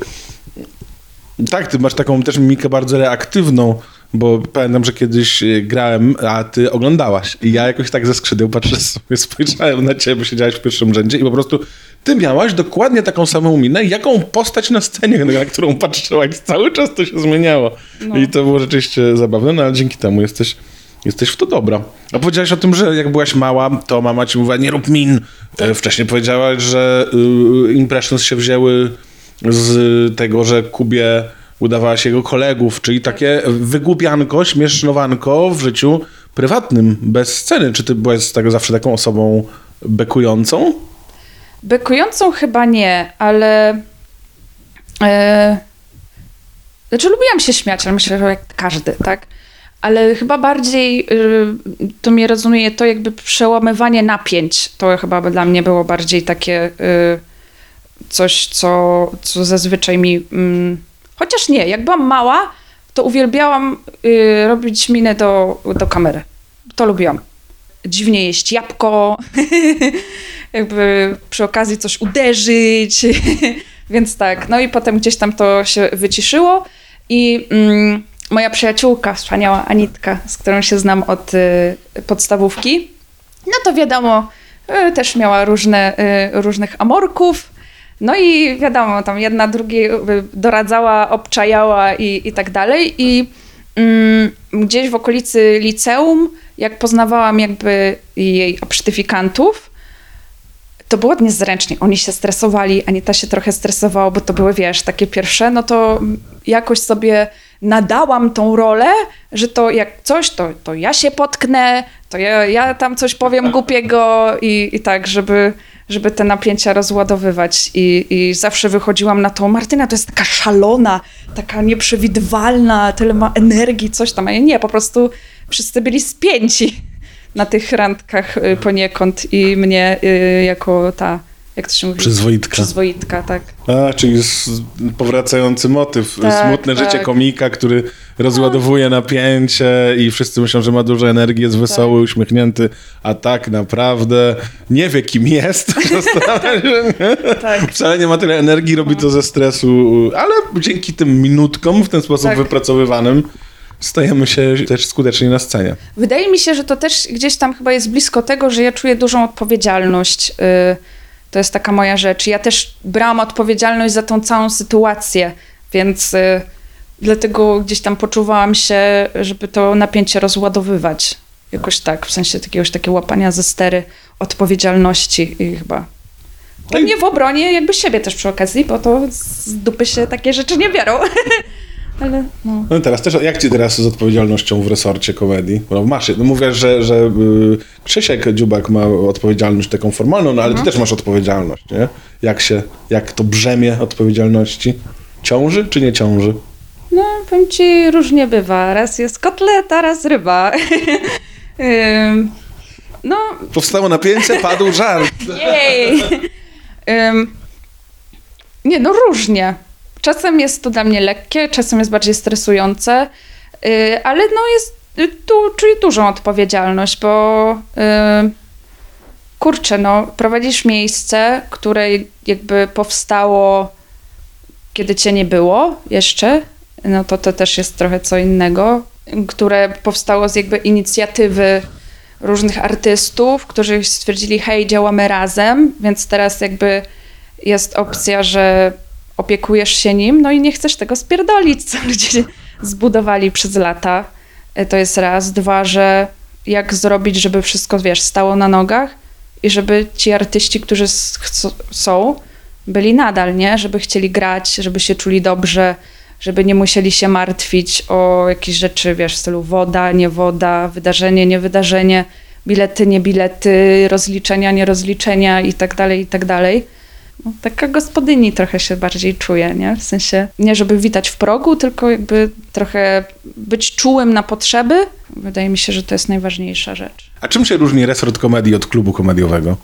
Tak, ty masz taką też mimikę bardzo reaktywną, bo pamiętam, że kiedyś y, grałem, a ty oglądałaś. I ja jakoś tak ze skrzydeł patrzę sobie, spojrzałem na ciebie, siedziałeś w pierwszym rzędzie i po prostu ty miałaś dokładnie taką samą minę, jaką postać na scenie, na którą patrzyłaś. Cały czas to się zmieniało. No. I to było rzeczywiście zabawne, no ale dzięki temu jesteś, jesteś w to dobra. A powiedziałaś o tym, że jak byłaś mała, to mama ci mówiła, nie rób min. E, Wcześniej powiedziałaś, że y, impressions się wzięły z tego, że Kubie udawałaś jego kolegów, czyli takie wygłupianko, śmiesznowanko w życiu prywatnym, bez sceny. Czy ty byłaś z tego zawsze taką osobą bekującą? Bekującą chyba nie, ale. E, znaczy, lubiłam się śmiać, ale myślę, że jak każdy, tak? Ale chyba bardziej y, to mi rezonuje to jakby przełamywanie napięć. To chyba dla mnie było bardziej takie y, coś, co, co zazwyczaj mi. Chociaż nie, jak byłam mała, to uwielbiałam y, robić minę do, do kamery. To lubiłam. Dziwnie jeść jabłko, jakby przy okazji coś uderzyć, więc tak. No i potem gdzieś tam to się wyciszyło i mm, moja przyjaciółka, wspaniała Anitka, z którą się znam od y, podstawówki, no to wiadomo, y, też miała różne, y, różnych amorków. No i wiadomo, tam jedna drugiej y, doradzała, obczajała i, i tak dalej. I mm, gdzieś w okolicy liceum, jak poznawałam jakby jej obsztyfikantów, to było niezręcznie. Oni się stresowali, Anita się trochę stresowała, bo to były, wiesz, takie pierwsze, no to jakoś sobie nadałam tą rolę, że to jak coś, to, to ja się potknę, to ja, ja tam coś powiem głupiego i, i tak, żeby, żeby te napięcia rozładowywać. I, I zawsze wychodziłam na to, Martyna to jest taka szalona, taka nieprzewidywalna, tyle ma energii, coś tam. A ja nie, po prostu wszyscy byli spięci na tych randkach y, poniekąd i mnie y, jako ta, jak to się mówi? Przyzwoitka. Przyzwoitka, tak. A, czyli powracający motyw. Tak, Smutne tak. życie komika, który rozładowuje napięcie i wszyscy myślą, że ma dużo energii, jest wesoły, uśmiechnięty, a tak naprawdę nie wie, kim jest. Tak. Wcale nie ma tyle energii, robi to ze stresu, ale dzięki tym minutkom w ten sposób Tak. wypracowywanym stajemy się też skuteczni na scenie. Wydaje mi się, że to też gdzieś tam chyba jest blisko tego, że ja czuję dużą odpowiedzialność. y, To jest taka moja rzecz. Ja też brałam odpowiedzialność za tą całą sytuację, więc y, dlatego gdzieś tam poczuwałam się, żeby to napięcie rozładowywać. Jakoś tak, w sensie jakiegoś takiego łapania ze stery odpowiedzialności i chyba. Pewnie w obronie jakby siebie też przy okazji, bo to z dupy się takie rzeczy nie biorą. Ale no. No teraz też, jak ci teraz z odpowiedzialnością w resorcie komedii? No masz, no mówię, że, że y, Krzysiek Dziubak ma odpowiedzialność taką formalną, no ale ty też masz odpowiedzialność, nie? Jak się, jak to brzemię odpowiedzialności ciąży czy nie ciąży? No, powiem ci, różnie bywa. Raz jest kotleta, raz ryba. Ym, no, Powstało napięcie, padł żart. jej. Ym, nie, no różnie. Czasem jest to dla mnie lekkie, czasem jest bardziej stresujące, y, ale no jest, tu czuję dużą odpowiedzialność, bo y, kurczę, no prowadzisz miejsce, które jakby powstało, kiedy cię nie było jeszcze, no to to też jest trochę co innego, które powstało z jakby inicjatywy różnych artystów, którzy stwierdzili, hej, działamy razem, więc teraz jakby jest opcja, że opiekujesz się nim, no i nie chcesz tego spierdolić, co ludzie zbudowali przez lata. E, To jest raz. Dwa, że jak zrobić, żeby wszystko, wiesz, stało na nogach i żeby ci artyści, którzy są, byli nadal, nie? Żeby chcieli grać, żeby się czuli dobrze, żeby nie musieli się martwić o jakieś rzeczy, wiesz, w stylu woda, nie woda, wydarzenie, nie wydarzenie, bilety, nie bilety, rozliczenia, nie rozliczenia i tak dalej, i tak dalej. No, taka gospodyni trochę się bardziej czuję, nie? W sensie nie żeby witać w progu, tylko jakby trochę być czułym na potrzeby. Wydaje mi się, że to jest najważniejsza rzecz. A czym się różni resort komedii od klubu komediowego?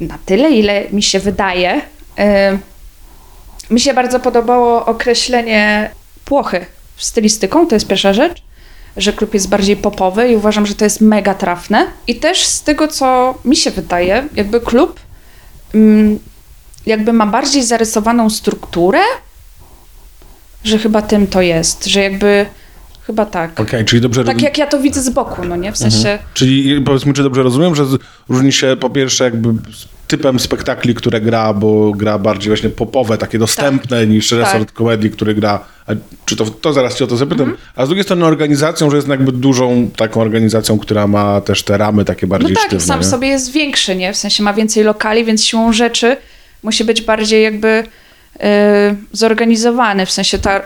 na tyle, ile mi się wydaje. Mi się bardzo podobało określenie płochy stylistyką, to jest pierwsza rzecz, że klub jest bardziej popowy i uważam, że to jest mega trafne. I też z tego, co mi się wydaje, jakby klub jakby ma bardziej zarysowaną strukturę, że chyba tym to jest, że jakby chyba tak. Okej, czyli dobrze... Tak jak ja to widzę z boku, no nie? W sensie... Czyli powiedzmy, czy dobrze rozumiem, że różni się po pierwsze jakby typem spektakli, które gra, bo gra bardziej właśnie popowe, takie dostępne niż resort komedii, który gra, a czy to, to zaraz cię o to zapytam, Mhm. a z drugiej strony organizacją, że jest jakby dużą taką organizacją, która ma też te ramy takie No bardziej tak, sztywne. sam nie? sobie jest większy, nie? W sensie ma więcej lokali, więc siłą rzeczy musi być bardziej jakby yy, zorganizowany. W sensie ta,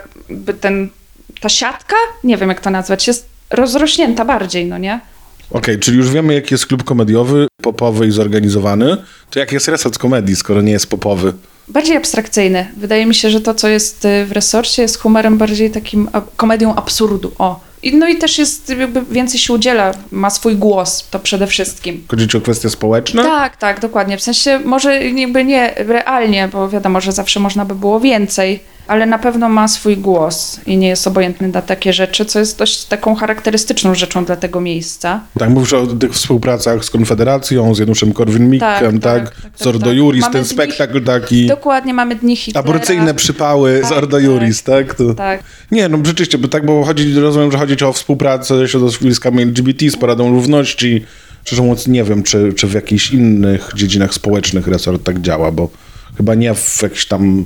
ten, ta siatka, nie wiem jak to nazwać, jest rozrośnięta bardziej, no nie? Okej, czyli już wiemy, jaki jest klub komediowy, popowy i zorganizowany, to jak jest resort komedii, skoro nie jest popowy? Bardziej abstrakcyjny. Wydaje mi się, że to, co jest y, w resorcie, jest humorem bardziej takim komedią absurdu. O. I, no i też jest jakby więcej się udziela, ma swój głos, to przede wszystkim. Chodzi ci o kwestie społeczne? Tak, tak, dokładnie. W sensie może jakby nie realnie, bo wiadomo, że zawsze można by było więcej, ale na pewno ma swój głos i nie jest obojętny na takie rzeczy, co jest dość taką charakterystyczną rzeczą dla tego miejsca. Tak, mówisz o tych współpracach z Konfederacją, z Januszem Korwin-Mikkem, tak, Tak, tak, tak, z tak, Ordo tak. Juris, Mamy ten spektakl taki, Dokładnie mamy dni Hitlera. aborcyjne przypały z Tak, Ordo tak. Juris, tak? To... Tak. Nie, no rzeczywiście, bo tak, bo chodzi, rozumiem, że chodzi o współpracę ze środowiskami LGBT, z Paradą Równości, szczerze mówiąc nie wiem, czy, czy w jakichś innych dziedzinach społecznych resort tak działa, bo chyba nie w jakiś tam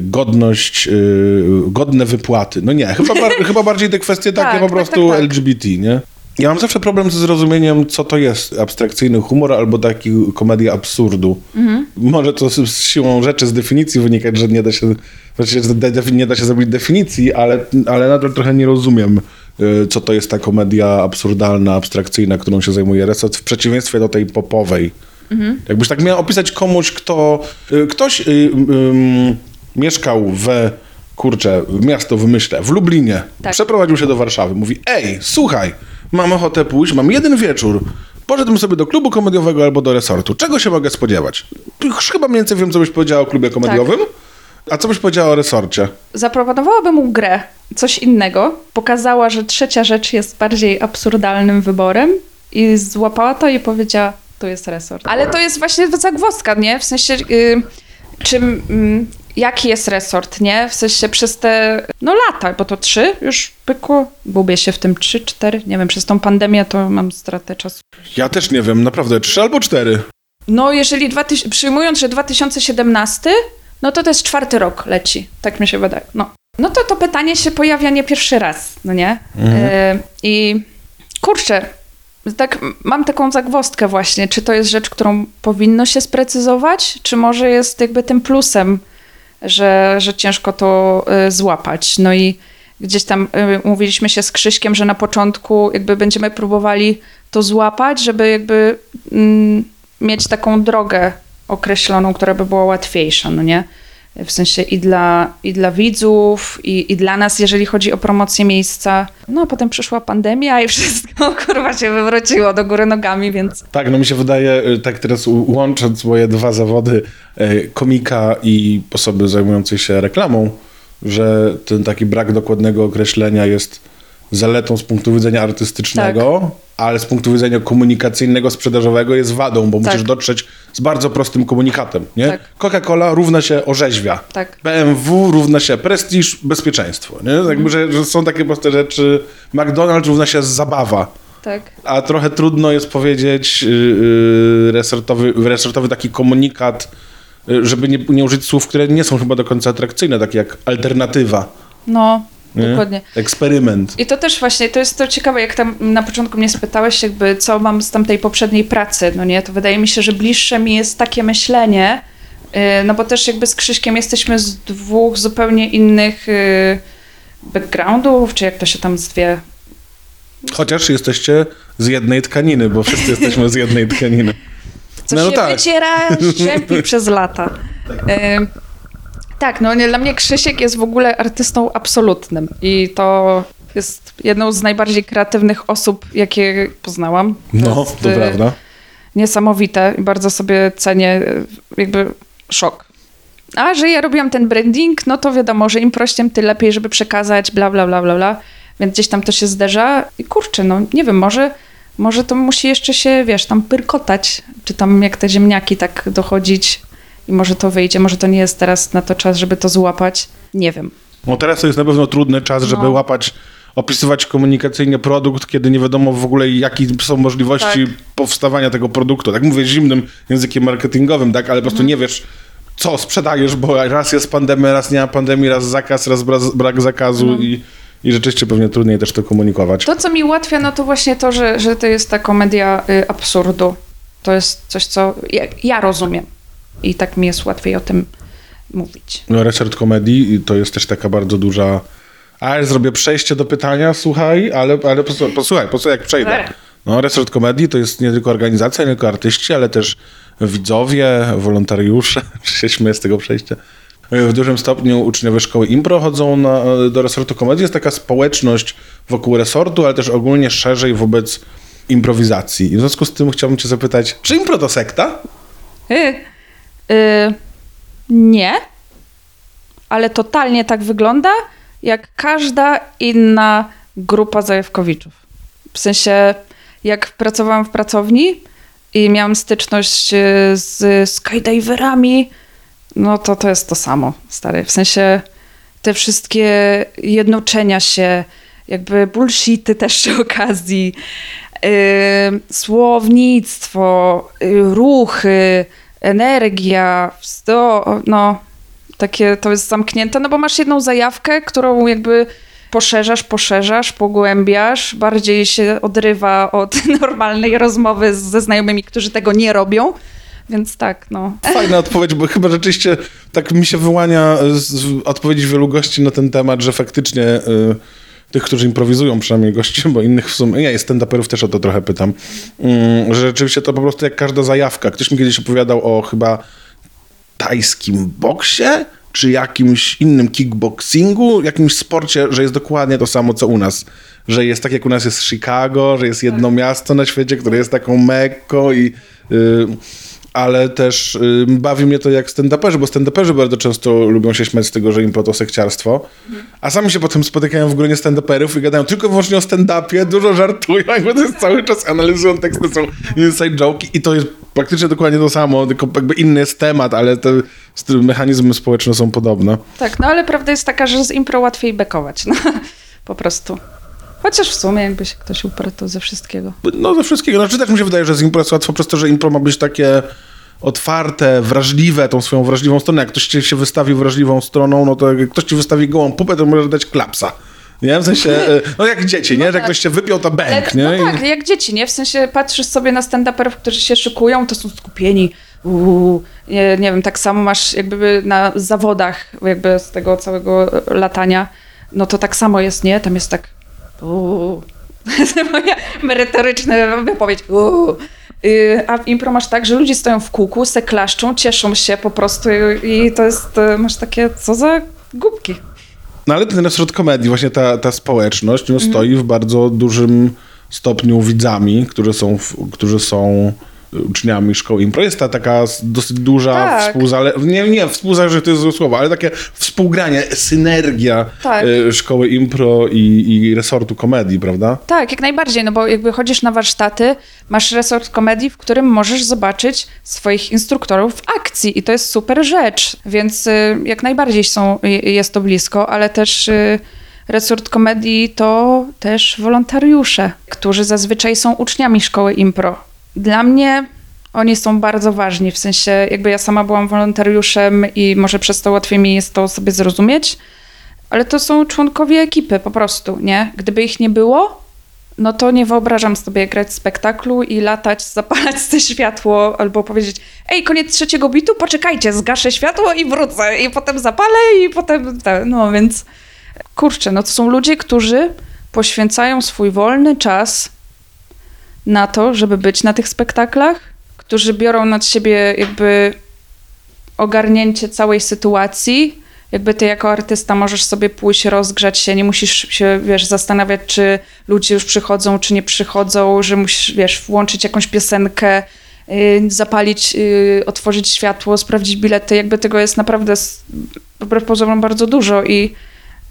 godność, e, godne wypłaty. No nie, chyba, bar, chyba bardziej te kwestie takie Tak, po tak, prostu tak, tak. LGBT, nie? Ja mam zawsze problem ze zrozumieniem, co to jest abstrakcyjny humor albo taki komedia absurdu. Mhm. Może to z, siłą rzeczy, z definicji wynikać, że nie da się, znaczy, nie da się zrobić definicji, ale, ale nadal trochę nie rozumiem, y, co to jest ta komedia absurdalna, abstrakcyjna, którą się zajmuje Resort, w przeciwieństwie do tej popowej. Mhm. Jakbyś tak miał opisać komuś, kto... Ktoś mieszkał w... Kurczę, miasto wymyślę, w Lublinie. Tak. Przeprowadził się do Warszawy. Mówi, ej, słuchaj, mam ochotę pójść, mam jeden wieczór. Poszedłem sobie do klubu komediowego albo do resortu. Czego się mogę spodziewać? Już chyba mniej więcej wiem, co byś powiedziała o klubie komediowym. A co byś powiedziała o resorcie? Zaproponowałabym mu grę, coś innego. Pokazała, że trzecia rzecz jest bardziej absurdalnym wyborem i złapała to i powiedziała, to jest resort. Ale to jest właśnie zagwozdka, nie? W sensie, y, czym, mm, jaki jest resort, nie? W sensie przez te, no lata, bo to trzy już pykło, gubię się w tym trzy, cztery, nie wiem, przez tą pandemię to mam stratę czasu. Ja też nie wiem, naprawdę, trzy albo cztery. No, jeżeli 2000, przyjmując, że 2017, no to to jest czwarty rok leci, tak mi się wydaje. No, no to to pytanie się pojawia nie pierwszy raz, no nie? E, I kurczę, tak mam taką zagwozdkę właśnie, czy to jest rzecz, którą powinno się sprecyzować, czy może jest jakby tym plusem, że, że ciężko to e, złapać. No i gdzieś tam e, mówiliśmy się z Krzyśkiem, że na początku jakby będziemy próbowali to złapać, żeby jakby mm, mieć taką drogę określoną, która by była łatwiejsza, no nie? W sensie i dla, i dla widzów, i, i dla nas, jeżeli chodzi o promocję miejsca. No a potem przyszła pandemia i wszystko kurwa się wywróciło do góry nogami, więc Tak, no mi się wydaje, y, tak teraz łącząc moje dwa zawody, y, komika i osoby zajmującej się reklamą, że ten taki brak dokładnego określenia jest zaletą z punktu widzenia artystycznego, ale z punktu widzenia komunikacyjnego, sprzedażowego jest wadą, bo musisz dotrzeć z bardzo prostym komunikatem, nie? Tak. Coca-Cola równa się orzeźwia. Tak. BMW równa się prestiż, bezpieczeństwo, nie? Jakby, że, że są takie proste rzeczy. McDonald's równa się zabawa. tak. A trochę trudno jest powiedzieć yy, resortowy, resortowy taki komunikat, yy, żeby nie, nie użyć słów, które nie są chyba do końca atrakcyjne, takie jak alternatywa, No, nie? dokładnie. eksperyment. I to też właśnie, to jest to ciekawe, jak tam na początku mnie spytałeś, jakby co mam z tamtej poprzedniej pracy, no nie, to wydaje mi się, że bliższe mi jest takie myślenie, yy, no bo też jakby z Krzyśkiem jesteśmy z dwóch zupełnie innych yy, backgroundów, czy jak to się tam zwie, Chociaż jesteście z jednej tkaniny, bo wszyscy jesteśmy z jednej tkaniny. To No, no się tak. wyciera, przez lata. Ym, tak, no nie, dla mnie Krzysiek jest w ogóle artystą absolutnym i to jest jedną z najbardziej kreatywnych osób, jakie poznałam. No, jest, to y, prawda. Niesamowite i bardzo sobie cenię, y, jakby szok. A że ja robiłam ten branding, no to wiadomo, że im prościej, tym lepiej, żeby przekazać, bla, bla, bla, bla, bla. Więc gdzieś tam to się zderza i kurczę, no nie wiem, może, może to musi jeszcze się, wiesz, tam pyrkotać, czy tam jak te ziemniaki tak dochodzić i może to wyjdzie, może to nie jest teraz na to czas, żeby to złapać. Nie wiem. No teraz to jest na pewno trudny czas, żeby No. łapać, opisywać komunikacyjnie produkt, kiedy nie wiadomo w ogóle, jakie są możliwości Tak. powstawania tego produktu. Tak mówię zimnym językiem marketingowym, tak, ale po prostu Mhm. nie wiesz, co sprzedajesz, bo raz jest pandemia, raz nie ma pandemii, raz zakaz, raz bra- brak zakazu Mhm. i, i rzeczywiście pewnie trudniej też to komunikować. To, co mi ułatwia, no to właśnie to, że, że to jest ta komedia y, absurdu. To jest coś, co ja, ja rozumiem. I tak mi jest łatwiej o tym mówić. No, Resort komedii to jest też taka bardzo duża... A, ja zrobię przejście do pytania, słuchaj, ale, ale posłuchaj, posłuchaj, posłuchaj, jak przejdę. No, Resort Komedii to jest nie tylko organizacja, nie tylko artyści, ale też widzowie, wolontariusze, czy się śmieję z tego przejścia. W dużym stopniu uczniowie szkoły impro chodzą na, do Resortu Komedii. Jest taka społeczność wokół resortu, ale też ogólnie szerzej wobec improwizacji. I w związku z tym chciałbym cię zapytać, czy impro to sekta? Y, y, nie, ale totalnie tak wygląda, jak każda inna grupa zajawkowiczów. W sensie, jak pracowałam w pracowni i miałam styczność y, z skydiverami, no to to jest to samo, stary. W sensie te wszystkie jednoczenia się, jakby bullshity też przy okazji, yy, słownictwo, yy, ruchy, energia, sto, no takie to jest zamknięte, no bo masz jedną zajawkę, którą jakby poszerzasz, poszerzasz, pogłębiasz, bardziej się odrywa od normalnej rozmowy ze znajomymi, którzy tego nie robią, więc tak, no. Fajna odpowiedź, bo chyba rzeczywiście tak mi się wyłania z odpowiedzi wielu gości na ten temat, że faktycznie y, tych, którzy improwizują, przynajmniej gości, bo innych w sumie, nie, stand-uperów też o to trochę pytam, mm, że rzeczywiście to po prostu jak każda zajawka. Ktoś mi kiedyś opowiadał o chyba tajskim boksie, czy jakimś innym kickboxingu, jakimś sporcie, że jest dokładnie to samo, co u nas. Że jest tak, jak u nas jest Chicago, że jest jedno miasto na świecie, które jest taką Mekką i... y, ale też y, bawi mnie to jak stand-uperzy, bo stand-uperzy bardzo często lubią się śmiać z tego, że impro to sekciarstwo, a sami się potem spotykają w gronie stand-uperów i gadają tylko wyłącznie o stand-upie, dużo żartują, jakby to jest cały czas analizują teksty, są inside joke i to jest praktycznie dokładnie to samo, tylko jakby inny jest temat, ale te mechanizmy społeczne są podobne. Tak, no ale prawda jest taka, że z impro łatwiej bekować, no po prostu. Chociaż w sumie jakby się ktoś uparł to ze wszystkiego. No ze wszystkiego. Znaczy też mi się wydaje, że z impro jest łatwo przez to, że impro ma być takie otwarte, wrażliwe, tą swoją wrażliwą stronę. Jak ktoś ci się wystawi wrażliwą stroną, no to jak ktoś ci wystawi gołą pupę, to możesz dać klapsa. Nie? W sensie, e, no jak dzieci, nie? Że jak ktoś cię wypiął, to bęk, nie? no tak, jak dzieci, nie? W sensie patrzysz sobie na stand-uperów, którzy się szykują, to są skupieni. Uuu, nie, nie wiem, tak samo masz jakby na zawodach, jakby z tego całego latania, no to tak samo jest, nie? Tam jest tak uuu. Moja merytoryczna wypowiedź. Uuu. Y, A w impro masz tak, że ludzie stoją w kółku, se klaszczą, cieszą się po prostu i to jest, y, masz takie, co za głupki. No ale ten resort komedii, właśnie ta, ta społeczność, no, stoi w bardzo dużym stopniu widzami, którzy są, w, którzy są uczniami szkoły impro. Jest ta taka dosyć duża Tak. współzale... Nie, nie, współzależność to jest złe słowo, ale takie współgranie, synergia Tak. e, szkoły impro i, i resortu komedii, prawda? Tak, jak najbardziej, no bo jakby chodzisz na warsztaty, masz resort komedii, w którym możesz zobaczyć swoich instruktorów w akcji i to jest super rzecz, więc y, jak najbardziej są, y, jest to blisko, ale też y, resort komedii to też wolontariusze, którzy zazwyczaj są uczniami szkoły impro. Dla mnie oni są bardzo ważni, w sensie jakby ja sama byłam wolontariuszem i może przez to łatwiej mi jest to sobie zrozumieć, ale to są członkowie ekipy po prostu, nie? Gdyby ich nie było, no to nie wyobrażam sobie grać spektaklu i latać, zapalać te światło albo powiedzieć ej, koniec trzeciego bitu, poczekajcie, zgaszę światło i wrócę i potem zapalę i potem... te- No więc kurczę, no to są ludzie, którzy poświęcają swój wolny czas na to, żeby być na tych spektaklach, którzy biorą nad siebie jakby ogarnięcie całej sytuacji. Jakby ty jako artysta możesz sobie pójść, rozgrzać się, nie musisz się, wiesz, zastanawiać, czy ludzie już przychodzą, czy nie przychodzą, że musisz, wiesz, włączyć jakąś piosenkę, yy, zapalić, yy, otworzyć światło, sprawdzić bilety. Jakby tego jest naprawdę wbrew pozorom bardzo dużo i,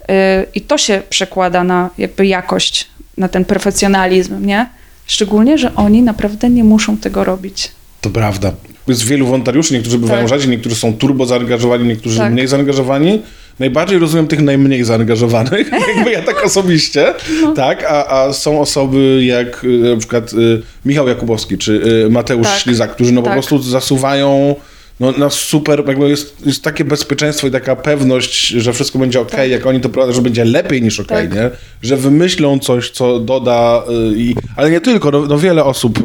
yy, i to się przekłada na jakby jakość, na ten profesjonalizm, nie? Szczególnie, że oni naprawdę nie muszą tego robić. To prawda. Jest wielu wolontariuszy, niektórzy bywają Tak. rzadziej, niektórzy są turbo zaangażowani, niektórzy Tak. mniej zaangażowani. Najbardziej rozumiem tych najmniej zaangażowanych, jakby ja tak osobiście, No. tak, a, a są osoby jak y, na przykład y, Michał Jakubowski czy y, Mateusz Tak. Ślizak, którzy no po Tak. prostu zasuwają no, na super, jakby jest, jest takie bezpieczeństwo i taka pewność, że wszystko będzie ok, jak oni to prowadzą, że będzie lepiej niż ok, Tak. nie? Że wymyślą coś, co doda, y, i, ale nie tylko, no, no wiele osób y,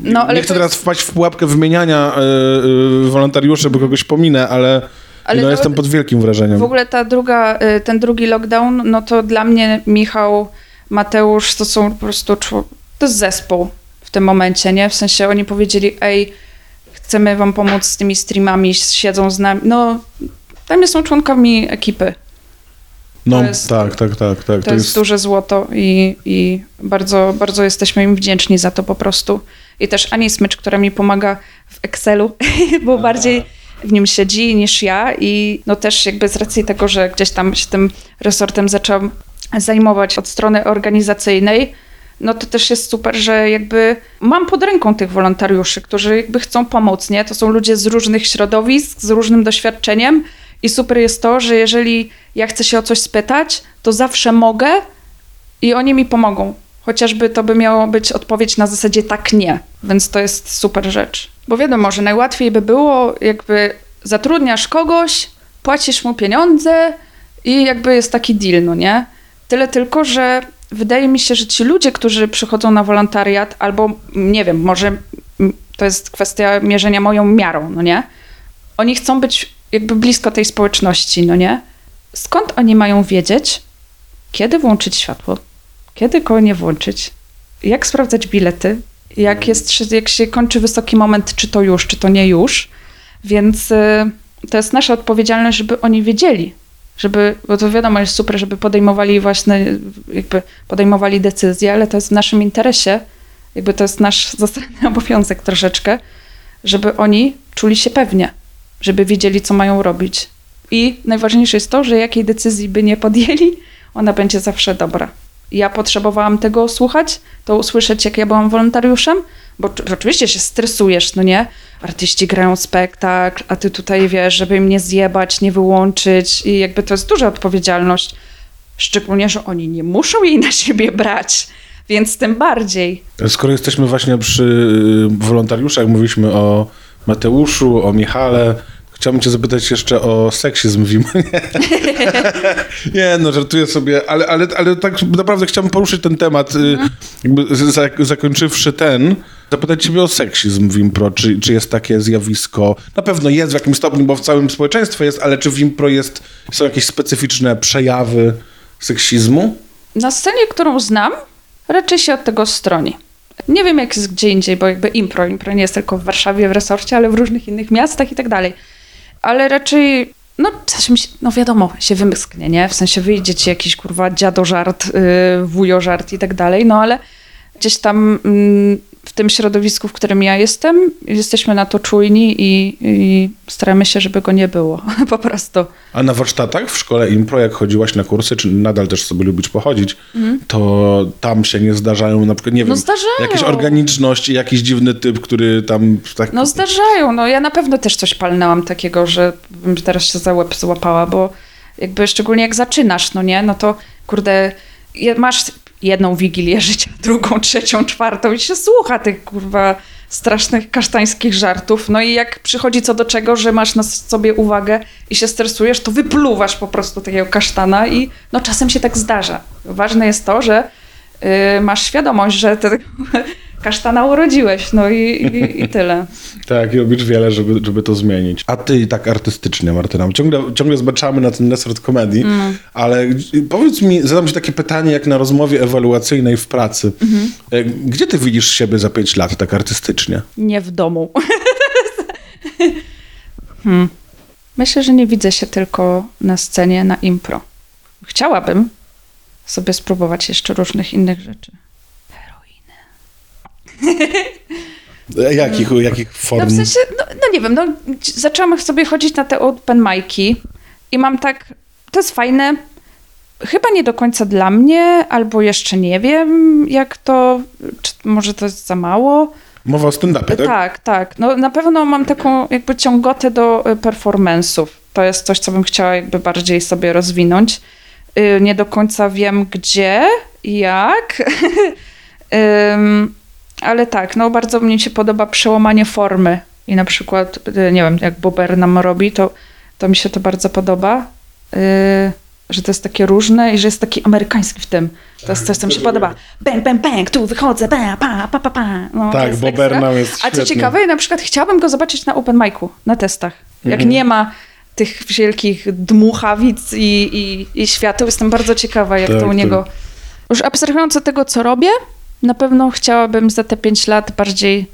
No, nie chcę to teraz jest- wpaść w pułapkę wymieniania y, y, wolontariuszy, bo kogoś pominę, ale, Ale no jestem pod wielkim wrażeniem. W ogóle ta druga, ten drugi lockdown, no to dla mnie Michał, Mateusz to są po prostu, to jest zespół w tym momencie, nie? W sensie oni powiedzieli, ej, chcemy wam pomóc z tymi streamami, siedzą z nami. No, tam są członkami ekipy. No, to jest- tak, tak, tak, tak. To, jest, duże złoto i, i bardzo, bardzo jesteśmy im wdzięczni za to po prostu. I też Ani Smycz, która mi pomaga w Excelu, bo bardziej w nim siedzi niż ja i no też jakby z racji tego, że gdzieś tam się tym resortem zaczęłam zajmować od strony organizacyjnej, no to też jest super, że jakby mam pod ręką tych wolontariuszy, którzy jakby chcą pomóc, nie? To są ludzie z różnych środowisk, z różnym doświadczeniem i super jest to, że jeżeli ja chcę się o coś spytać, to zawsze mogę i oni mi pomogą. Chociażby to by miało być odpowiedź na zasadzie tak, nie. Więc to jest super rzecz. Bo wiadomo, że najłatwiej by było, jakby zatrudniasz kogoś, płacisz mu pieniądze i jakby jest taki deal, no nie? Tyle tylko, że wydaje mi się, że ci ludzie, którzy przychodzą na wolontariat, albo nie wiem, może to jest kwestia mierzenia moją miarą, no nie? Oni chcą być jakby blisko tej społeczności, no nie? Skąd oni mają wiedzieć, kiedy włączyć światło, kiedy go nie włączyć, jak sprawdzać bilety, jak, jest, jak się kończy wysoki moment, czy to już, czy to nie już. Więc y, to jest nasza odpowiedzialność, żeby oni wiedzieli, żeby, bo to wiadomo, jest super, żeby podejmowali właśnie, jakby podejmowali decyzje, ale to jest w naszym interesie, jakby to jest nasz zasadny obowiązek troszeczkę, żeby oni czuli się pewnie, żeby wiedzieli, co mają robić. I najważniejsze jest to, że jakiej decyzji by nie podjęli, ona będzie zawsze dobra. Ja potrzebowałam tego słuchać, to usłyszeć, jak ja byłam wolontariuszem, bo czy- oczywiście się stresujesz, no nie? Artyści grają spektakl, a ty tutaj wiesz, żeby im nie zjebać, nie wyłączyć i jakby to jest duża odpowiedzialność. Szczególnie, że oni nie muszą jej na siebie brać, więc tym bardziej. Skoro jesteśmy właśnie przy y, wolontariuszach, mówiliśmy o Mateuszu, o Michale, chciałbym cię zapytać jeszcze o seksizm w. Nie, no żartuję sobie, ale, ale, ale tak naprawdę chciałbym poruszyć ten temat, y, jakby z- za, zakończywszy ten, zapytać ciebie o seksizm w Impro, czy, czy jest takie zjawisko, na pewno jest w jakimś stopniu, bo w całym społeczeństwie jest, ale czy w Impro jest, są jakieś specyficzne przejawy seksizmu? Na scenie, którą znam, raczej się od tego stroni. Nie wiem, jak jest gdzie indziej, bo jakby impro, impro nie jest tylko w Warszawie, w resorcie, ale w różnych innych miastach i tak dalej. Ale raczej, no się, no wiadomo, się wymsknie, nie? W sensie wyjdzie ci jakiś, kurwa, dziado żart, yy, wujo żart i tak dalej, no ale gdzieś tam mm, w tym środowisku, w którym ja jestem, jesteśmy na to czujni i, i staramy się, żeby go nie było, po prostu. A na warsztatach w szkole impro, jak chodziłaś na kursy, czy nadal też sobie lubisz pochodzić, to tam się nie zdarzają na przykład, nie. No wiem, zdarzają. jakieś organiczność jakiś dziwny typ, który tam tak... No zdarzają, no ja na pewno też coś palnęłam takiego, że bym teraz się za łeb złapała, bo jakby szczególnie jak zaczynasz, no nie, no to kurde, masz jedną wigilię życia, drugą, trzecią, czwartą i się słucha tych kurwa strasznych kasztańskich żartów, no i jak przychodzi co do czego, że masz na sobie uwagę i się stresujesz, to wypluwasz po prostu takiego kasztana i no czasem się tak zdarza. Ważne jest to, że y, masz świadomość, że te kasztana urodziłeś, no i, i, i tyle. Tak, i robisz wiele, żeby, żeby to zmienić. A ty tak artystycznie, Martyna, ciągle, ciągle zbaczamy na ten resort komedii, ale powiedz mi, zadam ci takie pytanie jak na rozmowie ewaluacyjnej w pracy. E, Gdzie ty widzisz siebie za pięć lat tak artystycznie? Nie w domu. hmm. Myślę, że nie widzę się tylko na scenie, na impro. Chciałabym sobie spróbować jeszcze różnych innych rzeczy. E, Jakich, jakich form? No w sensie, no, no nie wiem, no zaczęłam sobie chodzić na te open mic'i i mam tak, to jest fajne, chyba nie do końca dla mnie, albo jeszcze nie wiem, jak to, czy może to jest za mało. Mowa o stand-upie, tak? Tak, tak. No na pewno mam taką jakby ciągotę do y, performance'ów. To jest coś, co bym chciała jakby bardziej sobie rozwinąć. Y, Nie do końca wiem gdzie i jak. ale tak, no bardzo mnie się podoba przełamanie formy. I na przykład, y, nie wiem, jak Bober nam robi, to, to mi się to bardzo podoba. Y, że to jest takie różne i że jest taki amerykański w tym. To jest coś, co mi się podoba. Bang, bang, bang, tu wychodzę, pa, pa, pa, pa, pa. No, Tak, jest bo ekstra. Bernam jest A co świetny. ciekawe, na przykład chciałabym go zobaczyć na open micu, na testach. Jak Mhm. nie ma tych wielkich dmuchawic i, i, i świateł, jestem bardzo ciekawa, jak Tak, to u tak. niego. Już abstrahując od tego, co robię, na pewno chciałabym za te pięć lat bardziej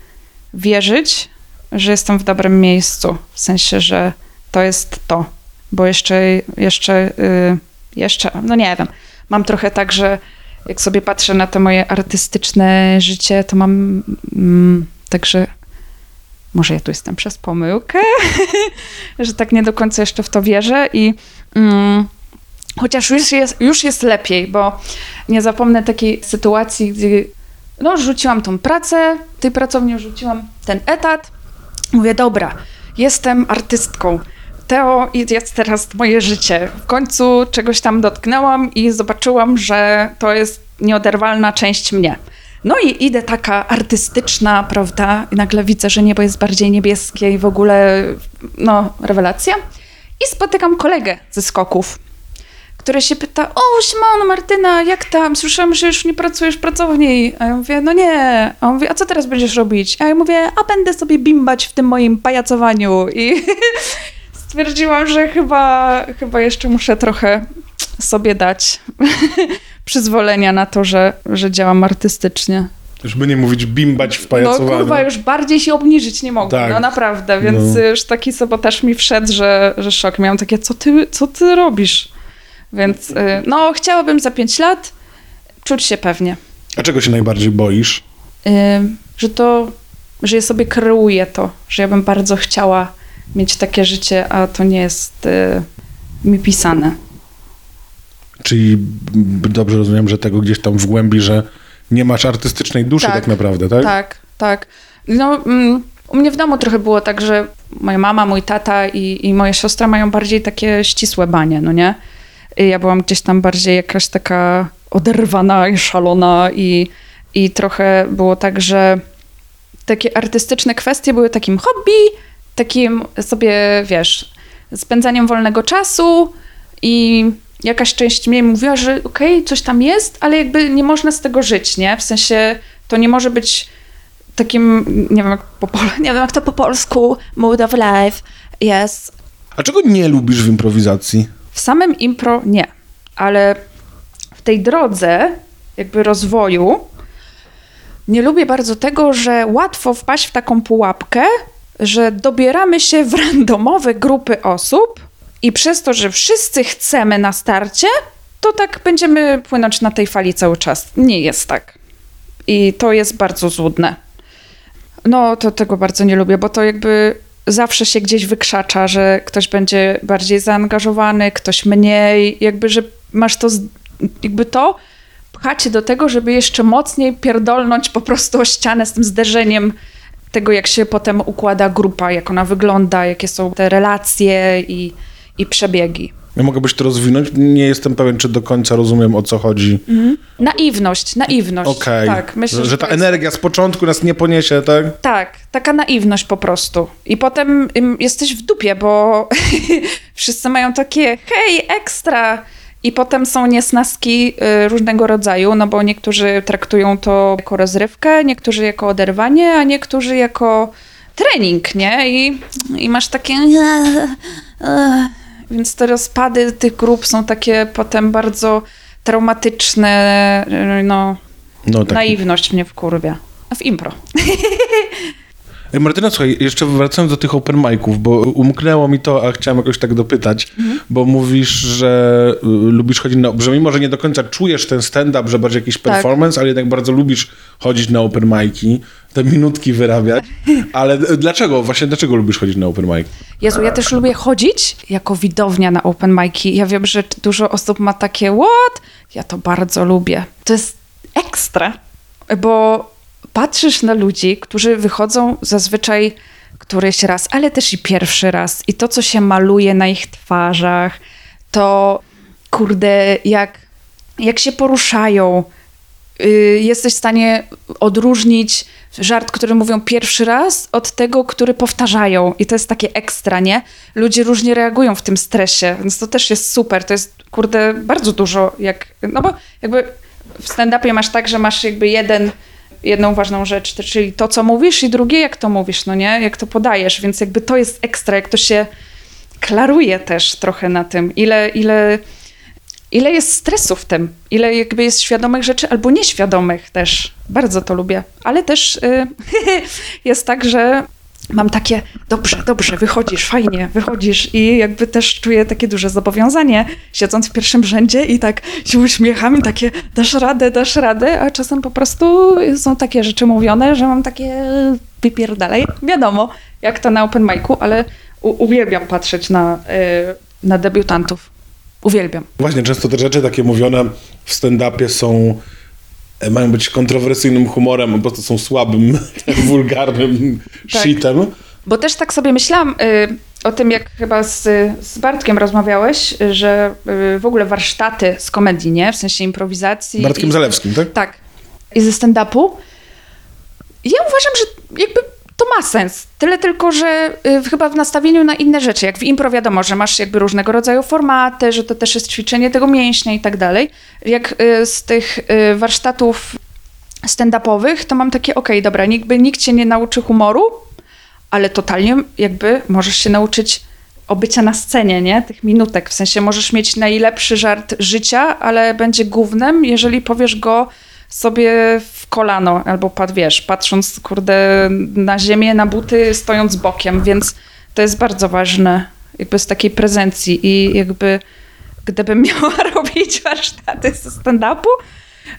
wierzyć, że jestem w dobrym miejscu. W sensie, że to jest to. Bo jeszcze, jeszcze, y, jeszcze, no nie wiem, mam trochę tak, że jak sobie patrzę na to moje artystyczne życie, to mam mm, także może ja tu jestem przez pomyłkę, że tak nie do końca jeszcze w to wierzę i mm, chociaż już jest, już jest lepiej, bo nie zapomnę takiej sytuacji, gdzie no, rzuciłam tą pracę, tej pracowni rzuciłam ten etat, mówię, dobra, jestem artystką, Teo jest teraz moje życie. W końcu czegoś tam dotknęłam i zobaczyłam, że to jest nieoderwalna część mnie. No i idę taka artystyczna, prawda? I nagle widzę, że niebo jest bardziej niebieskie i w ogóle, no, rewelacja. I spotykam kolegę ze skoków, który się pyta, o, Simon, Martyna, jak tam? Słyszałam, że już nie pracujesz w pracowni. A ja mówię, no nie. A on mówi, a co teraz będziesz robić? A ja mówię, a będę sobie bimbać w tym moim pajacowaniu. I stwierdziłam, że chyba, chyba jeszcze muszę trochę sobie dać przyzwolenia na to, że, że działam artystycznie. Żeby nie mówić bimbać w No pajacowaniu. kurwa, już bardziej się obniżyć nie mogę, Tak. no naprawdę, więc No. już taki sabotaż mi wszedł, że, że szok. Miałam takie, co ty, co ty robisz? Więc y, no, chciałabym za pięć lat czuć się pewnie. A czego się najbardziej boisz? Y, że to, że ja sobie kreuję to, że ja bym bardzo chciała mieć takie życie, a to nie jest y, mi pisane. Czyli dobrze rozumiem, że tego gdzieś tam w głębi, że nie masz artystycznej duszy tak, Tak. naprawdę, tak? Tak, tak. No, mm, u mnie w domu trochę było tak, że moja mama, mój tata i, i moja siostra mają bardziej takie ścisłe banie, no nie? I ja byłam gdzieś tam bardziej jakaś taka oderwana i szalona i, i trochę było tak, że takie artystyczne kwestie były takim hobby, takim sobie, wiesz, spędzaniem wolnego czasu i jakaś część mnie mówiła, że okej, coś tam jest, ale jakby nie można z tego żyć, nie? W sensie to nie może być takim, nie wiem jak po, nie wiem jak to po polsku, mood of life, yes. A czego nie lubisz w improwizacji? W samym impro nie, ale w tej drodze jakby rozwoju nie lubię bardzo tego, że łatwo wpaść w taką pułapkę, że dobieramy się w randomowe grupy osób i przez to, że wszyscy chcemy na starcie, to tak będziemy płynąć na tej fali cały czas. Nie jest tak. I to jest bardzo złudne. No, to tego bardzo nie lubię, bo to jakby zawsze się gdzieś wykrzacza, że ktoś będzie bardziej zaangażowany, ktoś mniej, jakby, że masz to, jakby to pchacie do tego, żeby jeszcze mocniej pierdolnąć po prostu o ścianę z tym zderzeniem tego, jak się potem układa grupa, jak ona wygląda, jakie są te relacje i, i przebiegi. Ja mogłabyś to rozwinąć? Nie jestem pewien, czy do końca rozumiem, o co chodzi. Naiwność, naiwność. Okej. Tak, myślę, że, że ta jest- energia z początku nas nie poniesie, tak? Tak, taka naiwność po prostu. I potem jesteś w dupie, bo wszyscy mają takie hej, ekstra. I potem są niesnaski y, różnego rodzaju, no bo niektórzy traktują to jako rozrywkę, niektórzy jako oderwanie, a niektórzy jako trening, nie? I, i masz takie... Więc te rozpady tych grup są takie potem bardzo traumatyczne, no... No tak. Naiwność mnie wkurwia. W impro. Martyna, słuchaj, jeszcze wracając do tych open miców, bo umknęło mi to, a chciałem jakoś tak dopytać, bo mówisz, że y, lubisz chodzić na, że mimo, że nie do końca czujesz ten stand-up, że bardziej jakiś Tak. performance, ale jednak bardzo lubisz chodzić na open mic'i, te minutki wyrabiać, ale dlaczego, właśnie dlaczego lubisz chodzić na open mic? Jezu, ja też lubię chodzić jako widownia na open mic'i. Ja wiem, że dużo osób ma takie, what? Ja to bardzo lubię. To jest ekstra, bo patrzysz na ludzi, którzy wychodzą zazwyczaj któryś raz, ale też i pierwszy raz. I to, co się maluje na ich twarzach, to kurde, jak, jak się poruszają, y, jesteś w stanie odróżnić żart, który mówią pierwszy raz, od tego, który powtarzają. I to jest takie ekstra, nie? Ludzie różnie reagują w tym stresie, więc to też jest super. To jest, kurde, bardzo dużo, jak, no bo jakby w stand-upie masz tak, że masz jakby jeden, jedną ważną rzecz, czyli to, co mówisz i drugie, jak to mówisz, no nie? Jak to podajesz, więc jakby to jest ekstra, jak to się klaruje też trochę na tym, ile, ile, ile jest stresu w tym, ile jakby jest świadomych rzeczy albo nieświadomych też. Bardzo to lubię. Ale też y, jest tak, że mam takie, dobrze, dobrze, wychodzisz, fajnie, wychodzisz i jakby też czuję takie duże zobowiązanie, siedząc w pierwszym rzędzie i tak się uśmiecham i takie, dasz radę, dasz radę, a czasem po prostu są takie rzeczy mówione, że mam takie, wypierdalaj, wiadomo, jak to na open micu, ale u- uwielbiam patrzeć na, y, na debiutantów. Uwielbiam. Właśnie, często te rzeczy takie mówione w stand-upie są, mają być kontrowersyjnym humorem, po prostu są słabym, wulgarnym Tak. shitem. Bo też tak sobie myślałam y, o tym, jak chyba z, z Bartkiem rozmawiałeś, że y, w ogóle warsztaty z komedii, nie? W sensie improwizacji. Bartkiem i, Zalewskim, tak? Tak. I ze stand-upu. Ja uważam, że jakby to ma sens. Tyle tylko, że y, chyba w nastawieniu na inne rzeczy. Jak w impro wiadomo, że masz jakby różnego rodzaju formaty, że to też jest ćwiczenie tego mięśnia i tak dalej. Jak y, z tych y, warsztatów stand-upowych, to mam takie, okej, dobra, jakby nikt cię nie nauczy humoru, ale totalnie jakby możesz się nauczyć obycia na scenie, nie? Tych minutek. W sensie możesz mieć najlepszy żart życia, ale będzie gównem, jeżeli powiesz go sobie w kolano, albo pat, wiesz, patrząc, kurde, na ziemię, na buty, stojąc bokiem, więc to jest bardzo ważne, jakby z takiej prezencji i jakby gdybym miała robić warsztaty ze stand-upu,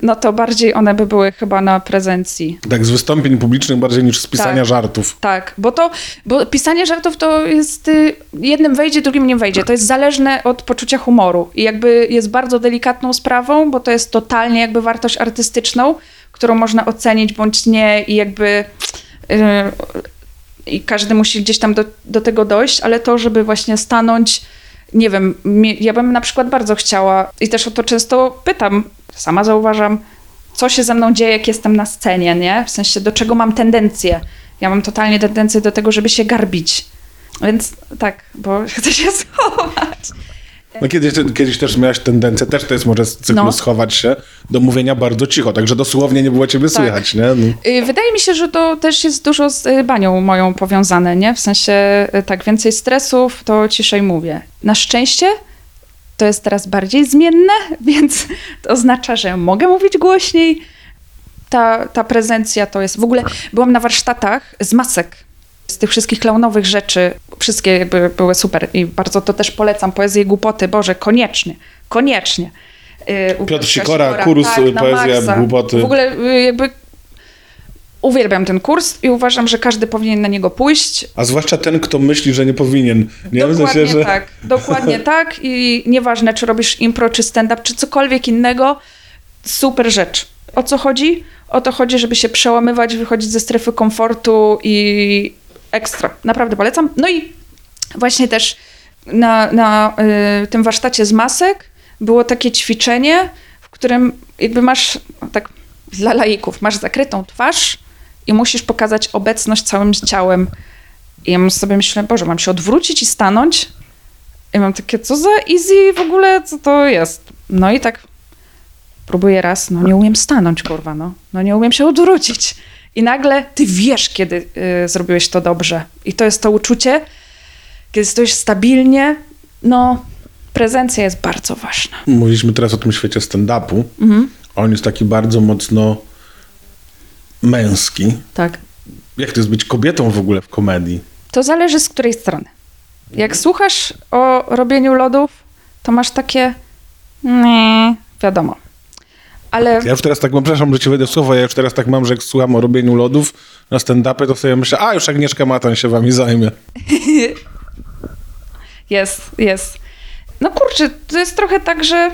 no to bardziej one by były chyba na prezencji. Tak, z wystąpień publicznych bardziej niż z pisania Tak. żartów. Tak, bo to, bo pisanie żartów to jest, y, jednym wejdzie, drugim nie wejdzie. To jest zależne od poczucia humoru i jakby jest bardzo delikatną sprawą, bo to jest totalnie jakby wartość artystyczną, którą można ocenić bądź nie i jakby y, i każdy musi gdzieś tam do, do tego dojść, ale to, żeby właśnie stanąć, nie wiem, ja bym na przykład bardzo chciała i też o to często pytam, sama zauważam, co się ze mną dzieje, jak jestem na scenie, nie? W sensie, do czego mam tendencję. Ja mam totalnie tendencję do tego, żeby się garbić. Więc tak, bo chcę się schować. No kiedyś, kiedyś też miałaś tendencję, też to jest może z cyklu No. schować się, do mówienia bardzo cicho, także dosłownie nie było ciebie Tak. słychać, nie? No. Y, Wydaje mi się, że to też jest dużo z y, banią moją powiązane, nie? W sensie, y, tak, więcej stresów, to ciszej mówię. Na szczęście to jest teraz bardziej zmienne, więc to oznacza, że mogę mówić głośniej. Ta, ta prezencja to jest... W ogóle byłam na warsztatach z masek, z tych wszystkich klaunowych rzeczy. Wszystkie jakby były super i bardzo to też polecam. Poezję głupoty, Boże, koniecznie, koniecznie. Y, Piotr Piotrka Sikora, kurs, na poezja, głupoty. W ogóle y, jakby uwielbiam ten kurs i uważam, że każdy powinien na niego pójść. A zwłaszcza ten, kto myśli, że nie powinien. Nie? W Dokładnie sensie, że... tak, dokładnie tak i nieważne, czy robisz impro, czy stand-up, czy cokolwiek innego, super rzecz. O co chodzi? O to chodzi, żeby się przełamywać, wychodzić ze strefy komfortu i ekstra. Naprawdę polecam. No i właśnie też na, na y, tym warsztacie z masek było takie ćwiczenie, w którym jakby masz, tak dla laików, masz zakrytą twarz i musisz pokazać obecność całym ciałem. I ja sobie myślę, Boże, mam się odwrócić i stanąć? I mam takie, co za easy w ogóle, co to jest? No i tak próbuję raz, no nie umiem stanąć, kurwa, no. No nie umiem się odwrócić. I nagle ty wiesz, kiedy y, zrobiłeś to dobrze. I to jest to uczucie, kiedy stoisz stabilnie, no prezencja jest bardzo ważna. Mówiliśmy teraz o tym świecie stand-upu. Mhm. On jest taki bardzo mocno męski. Tak. Jak to jest być kobietą w ogóle w komedii? To zależy z której strony. Jak słuchasz o robieniu lodów, to masz takie. Nie, wiadomo. Ale Ja już teraz tak mam, przepraszam, że ci wejdę w słowo, ja już teraz tak mam, że jak słucham o robieniu lodów na stand-upie, to sobie myślę, a już Agnieszka Matan się wami zajmie. jest, jest. No kurczę, to jest trochę tak, że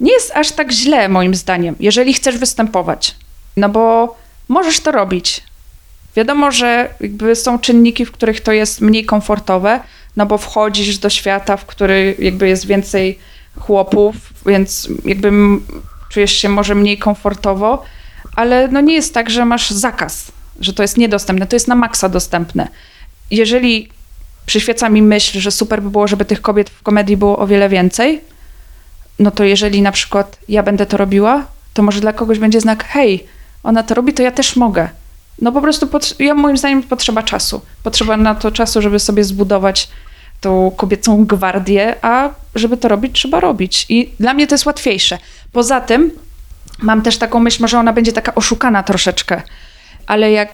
nie jest aż tak źle, moim zdaniem, jeżeli chcesz występować. No bo możesz to robić. Wiadomo, że jakby są czynniki, w których to jest mniej komfortowe, no bo wchodzisz do świata, w który jakby jest więcej chłopów, więc jakby czujesz się może mniej komfortowo, ale no nie jest tak, że masz zakaz, że to jest niedostępne, to jest na maksa dostępne. Jeżeli przyświeca mi myśl, że super by było, żeby tych kobiet w komedii było o wiele więcej, no to jeżeli na przykład ja będę to robiła, to może dla kogoś będzie znak, hej, ona to robi, to ja też mogę. No po prostu, ja moim zdaniem potrzeba czasu. Potrzeba na to czasu, żeby sobie zbudować tą kobiecą gwardię, a żeby to robić, trzeba robić. I dla mnie to jest łatwiejsze. Poza tym mam też taką myśl, może ona będzie taka oszukana troszeczkę, ale jak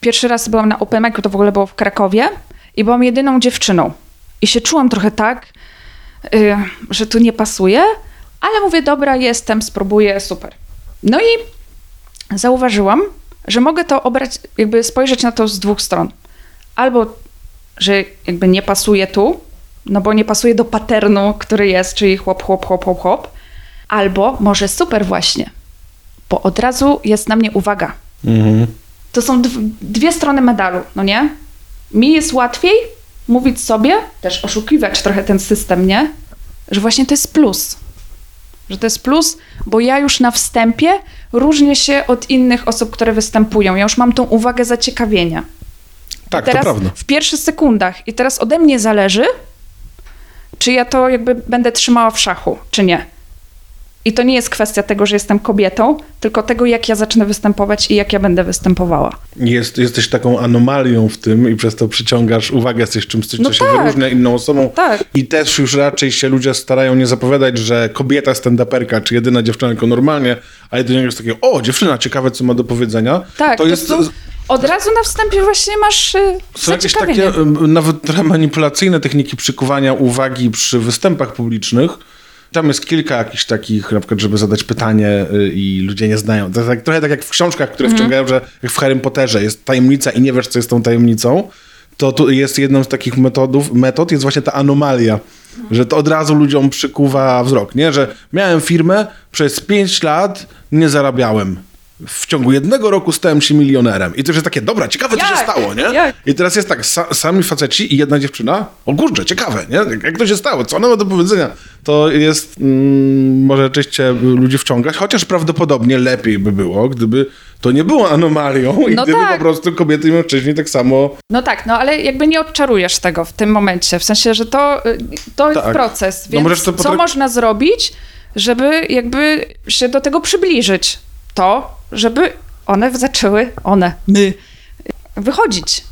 pierwszy raz byłam na Open Micu, to w ogóle było w Krakowie i byłam jedyną dziewczyną. I się czułam trochę tak, y, że tu nie pasuje, ale mówię, dobra, jestem, spróbuję, super. No i zauważyłam, że mogę to obrać, jakby spojrzeć na to z dwóch stron. Albo, że jakby nie pasuje tu, no bo nie pasuje do paternu, który jest, czyli chłop, chłop, chłop, chłop, chłop. Albo może super właśnie, bo od razu jest na mnie uwaga. Mhm. To są dw- dwie strony medalu, no nie? Mi jest łatwiej mówić sobie, też oszukiwać trochę ten system, nie? Że właśnie to jest plus. Że to jest plus, bo ja już na wstępie różnię się od innych osób, które występują. Ja już mam tą uwagę zaciekawienia. Tak, teraz to prawda. w pierwszych sekundach. I teraz ode mnie zależy, czy ja to jakby będę trzymała w szachu, czy nie. I to nie jest kwestia tego, że jestem kobietą, tylko tego, jak ja zacznę występować i jak ja będę występowała. Jest, jesteś taką anomalią w tym i przez to przyciągasz uwagę, jesteś czymś, co No się tak. wyróżnia inną osobą. Tak. I też już raczej się ludzie starają nie zapowiadać, że kobieta stand-uperka, czy jedyna dziewczyna tylko normalnie, a jedynie jest takie, o, dziewczyna, ciekawe, co ma do powiedzenia. Tak, to po jest... od razu na wstępie właśnie masz y, Są jakieś takie em, nawet trochę manipulacyjne techniki przykuwania uwagi przy występach publicznych. Tam jest kilka jakichś takich, na przykład, żeby zadać pytanie y, i ludzie nie znają. To jest tak, trochę tak jak w książkach, które Mhm. wciągają, że jak w Harrym Potterze jest tajemnica i nie wiesz, co jest tą tajemnicą, to tu jest jedną z takich metodów, metod jest właśnie ta anomalia, że to od razu ludziom przykuwa wzrok, nie? Że miałem firmę, przez 5 lat nie zarabiałem. W ciągu jednego roku stałem się milionerem. I to już jest takie, dobra, ciekawe, co się stało, nie? Jak? I teraz jest tak, sa, sami faceci i jedna dziewczyna. O kurczę, ciekawe, nie? Jak- Jak to się stało? Co ona ma do powiedzenia? To jest, mm, może rzeczywiście ludzi wciągać, chociaż prawdopodobnie lepiej by było, gdyby to nie było anomalią i No gdyby tak. po prostu kobiety i mężczyźni tak samo... No tak, no ale jakby nie odczarujesz tego w tym momencie. W sensie, że to, y, to jest Tak. proces. No Więc to co można zrobić, żeby jakby się do tego przybliżyć? To, żeby one zaczęły, one, my, wychodzić.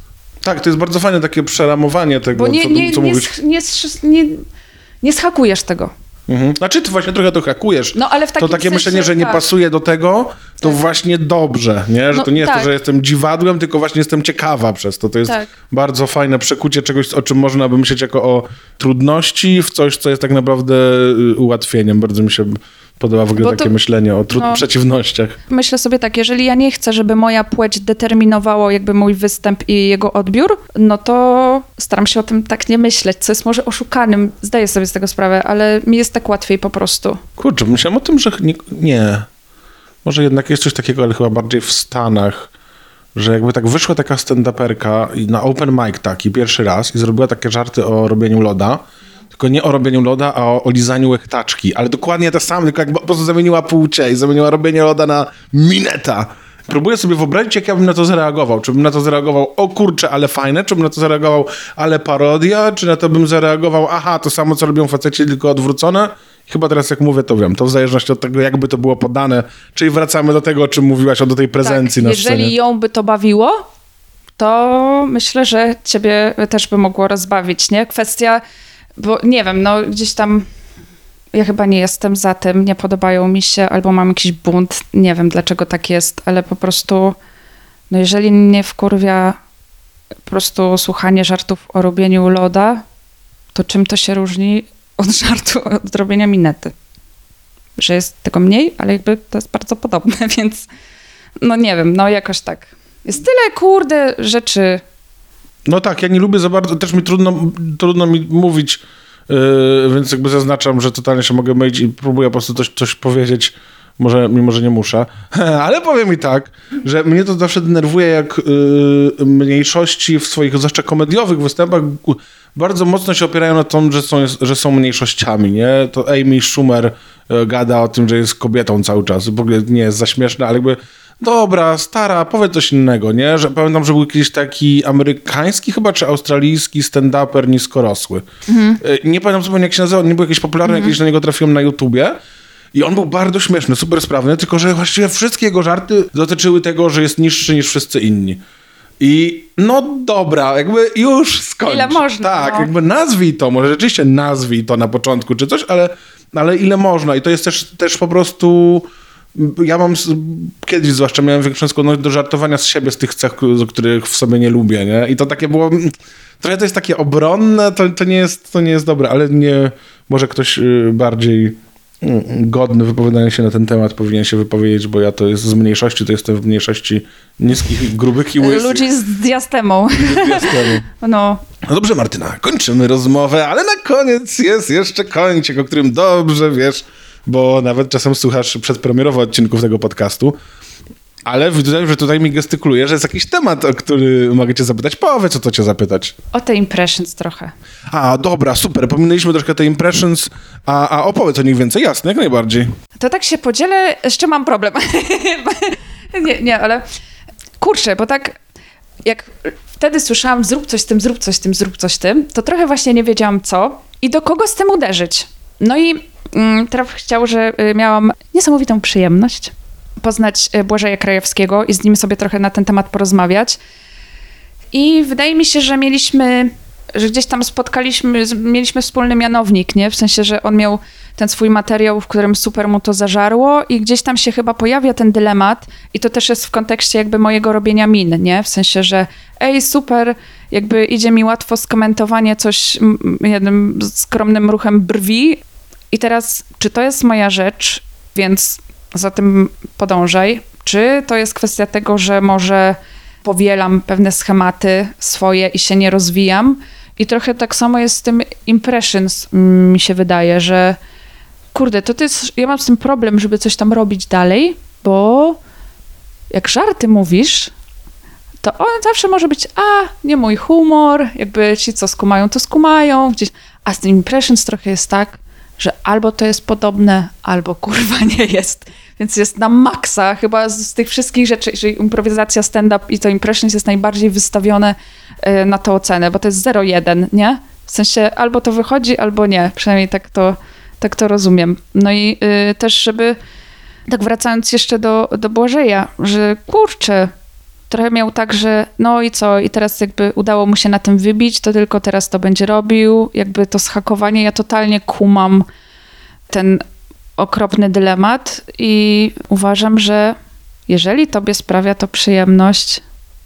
Tak, to jest bardzo fajne takie przeramowanie tego, Bo nie, co, nie, co nie, mówisz. nie, nie, nie schakujesz tego. Mhm. Znaczy, ty właśnie trochę to hakujesz. No, ale w to takie sensie, myślenie, że nie tak. pasuje do tego, to właśnie dobrze, nie? Że No, to nie jest tak. to, że jestem dziwadłem, tylko właśnie jestem ciekawa przez to. To jest Tak. bardzo fajne przekucie czegoś, o czym można by myśleć jako o trudności, w coś, co jest tak naprawdę y, ułatwieniem. Bardzo mi się podoba w ogóle to- takie myślenie o no. przeciwnościach. Myślę sobie tak, jeżeli ja nie chcę, żeby moja płeć determinowało jakby mój występ i jego odbiór, no to staram się o tym tak nie myśleć, co jest może oszukanym, zdaję sobie z tego sprawę, ale mi jest tak łatwiej po prostu. Kurczę, myślałem o tym, że nie, nie. Może jednak jest coś takiego, ale chyba bardziej w Stanach, że jakby tak wyszła taka stand-uperka na open mic taki pierwszy raz i zrobiła takie żarty o robieniu loda, tylko nie o robieniu loda, a o, o lizaniu łechtaczki, ale dokładnie to samo, tylko jakby po prostu zamieniła płcie i zamieniła robienie loda na mineta. Próbuję sobie wyobrazić, jak ja bym na to zareagował. Czy bym na to zareagował, o kurczę, ale fajne, czy bym na to zareagował, ale parodia, czy na to bym zareagował, aha, to samo, co robią faceci, tylko odwrócone Chyba teraz jak mówię, to wiem. To w zależności od tego, jakby to było podane. Czyli wracamy do tego, o czym mówiłaś, o do tej prezencji tak, na jeżeli scenie. ją by to bawiło, to myślę, że ciebie też by mogło rozbawić, nie? Kwestia, bo nie wiem, no gdzieś tam ja chyba nie jestem za tym, nie podobają mi się, albo mam jakiś bunt, nie wiem dlaczego tak jest, ale po prostu, no jeżeli mnie wkurwia po prostu słuchanie żartów o robieniu loda, to czym to się różni od żartu od robienia minety? Że jest tego mniej, ale jakby to jest bardzo podobne, więc no nie wiem, no jakoś tak. Jest tyle, kurde, rzeczy. No tak, ja nie lubię za bardzo, też mi trudno, trudno mi mówić, yy, więc jakby zaznaczam, że totalnie się mogę mylić i próbuję po prostu coś, coś powiedzieć, może, mimo że nie muszę. Ale powiem i tak, że mnie to zawsze denerwuje, jak yy, mniejszości w swoich, zwłaszcza komediowych występach, bardzo mocno się opierają na tym, że są, że są mniejszościami, nie? To Amy Schumer yy, gada o tym, że jest kobietą cały czas. W ogóle nie jest za śmieszne, ale jakby dobra, stara, powiedz coś innego, nie? Że pamiętam, że był jakiś taki amerykański chyba, czy australijski stand-uper niskorosły. Y, Nie pamiętam zupełnie jak się nazywał, nie był jakiś popularny, jakiś na niego trafiłem na YouTubie. I on był bardzo śmieszny, super sprawny, tylko że właściwie wszystkie jego żarty dotyczyły tego, że jest niższy niż wszyscy inni. I no dobra, jakby już skończ. Ile można, Tak, no. jakby nazwij to, może rzeczywiście nazwij to na początku czy coś, ale, ale ile można. I to jest też, też po prostu... Ja mam, kiedyś zwłaszcza miałem większą skłonność do żartowania z siebie, z tych cech, z których w sobie nie lubię, nie? I to takie było... mm, Trochę to jest takie obronne, to, to, nie, jest, to nie jest dobre, ale nie... Może ktoś y, bardziej mm, godny wypowiadania się na ten temat powinien się wypowiedzieć, bo ja to jest z mniejszości, to jestem w mniejszości niskich, grubych i łysych. Ludzi z diastemą. Jestem. No, No dobrze, Martyna, kończymy rozmowę, ale na koniec jest jeszcze kącik, o którym dobrze wiesz, bo nawet czasem słuchasz przedpremierowo odcinków tego podcastu. Ale widzę, że tutaj mi gestykuluje, że jest jakiś temat, o który mogę cię zapytać. Powiedz, o co cię zapytać. o te impressions trochę. A, dobra, super, pominęliśmy troszkę te impressions, a, a opowiedz o nich więcej, jasne, jak najbardziej. To tak się podzielę, z czym mam problem. nie, nie, ale kurczę, bo tak jak wtedy słyszałam zrób coś z tym, zrób coś z tym, zrób coś z tym, to trochę właśnie nie wiedziałam co i do kogo z tym uderzyć. No i mm, teraz chciał, że y, miałam niesamowitą przyjemność poznać y, Błażeja Krajewskiego i z nim sobie trochę na ten temat porozmawiać. I wydaje mi się, że mieliśmy, że gdzieś tam spotkaliśmy, mieliśmy wspólny mianownik, nie? W sensie, że on miał ten swój materiał, w którym super mu to zażarło i gdzieś tam się chyba pojawia ten dylemat i to też jest w kontekście jakby mojego robienia min, nie? W sensie, że ej, super, jakby idzie mi łatwo skomentowanie coś jednym skromnym ruchem brwi i teraz, czy to jest moja rzecz, więc za tym podążaj, czy to jest kwestia tego, że może powielam pewne schematy swoje i się nie rozwijam. I trochę tak samo jest z tym impressions, mm, mi się wydaje, że kurde, to, to jest, ja mam z tym problem, żeby coś tam robić dalej, bo jak żarty mówisz, to on zawsze może być, a, nie mój humor, jakby ci, co skumają, to skumają, gdzieś, a z tym impressions trochę jest tak, że albo to jest podobne, albo kurwa nie jest. Więc jest na maksa chyba z, z tych wszystkich rzeczy, jeżeli improwizacja, stand-up i to impressions jest najbardziej wystawione y, na tą ocenę, bo to jest 0-1, nie? W sensie albo to wychodzi, albo nie. Przynajmniej tak to, tak to rozumiem. No i y, też, żeby tak wracając jeszcze do, do Błażeja, że kurczę, trochę miał tak, że no i co, i teraz jakby udało mu się na tym wybić, to tylko teraz to będzie robił. Jakby to schakowanie, ja totalnie kumam ten okropny dylemat i uważam, że jeżeli tobie sprawia to przyjemność,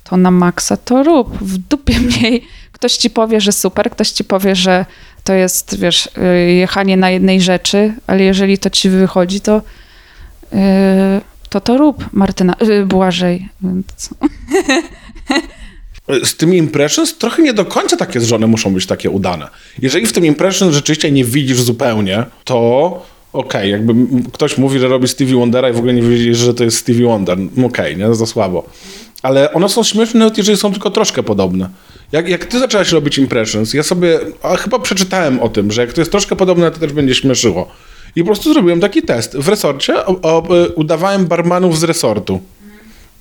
to na maksa to rób. W dupie mniej. Ktoś ci powie, że super, ktoś ci powie, że to jest, wiesz, y, jechanie na jednej rzeczy, ale jeżeli to ci wychodzi, to y, to to rób, Martyna, y, Błażej. Więc... Z tymi impressions trochę nie do końca takie z żony muszą być takie udane. Jeżeli w tym impressions rzeczywiście nie widzisz zupełnie, to okej, jakby m- ktoś mówi, że robi Stevie Wondera i w ogóle nie widzisz, że to jest Stevie Wonder. Okej, nie? Za słabo. Ale one są śmieszne, nawet jeżeli są tylko troszkę podobne. Jak, jak ty zaczęłaś robić impressions, ja sobie, a chyba przeczytałem o tym, że jak to jest troszkę podobne, to też będzie śmieszyło. I po prostu zrobiłem taki test. W resorcie o, o, y, udawałem barmanów z resortu.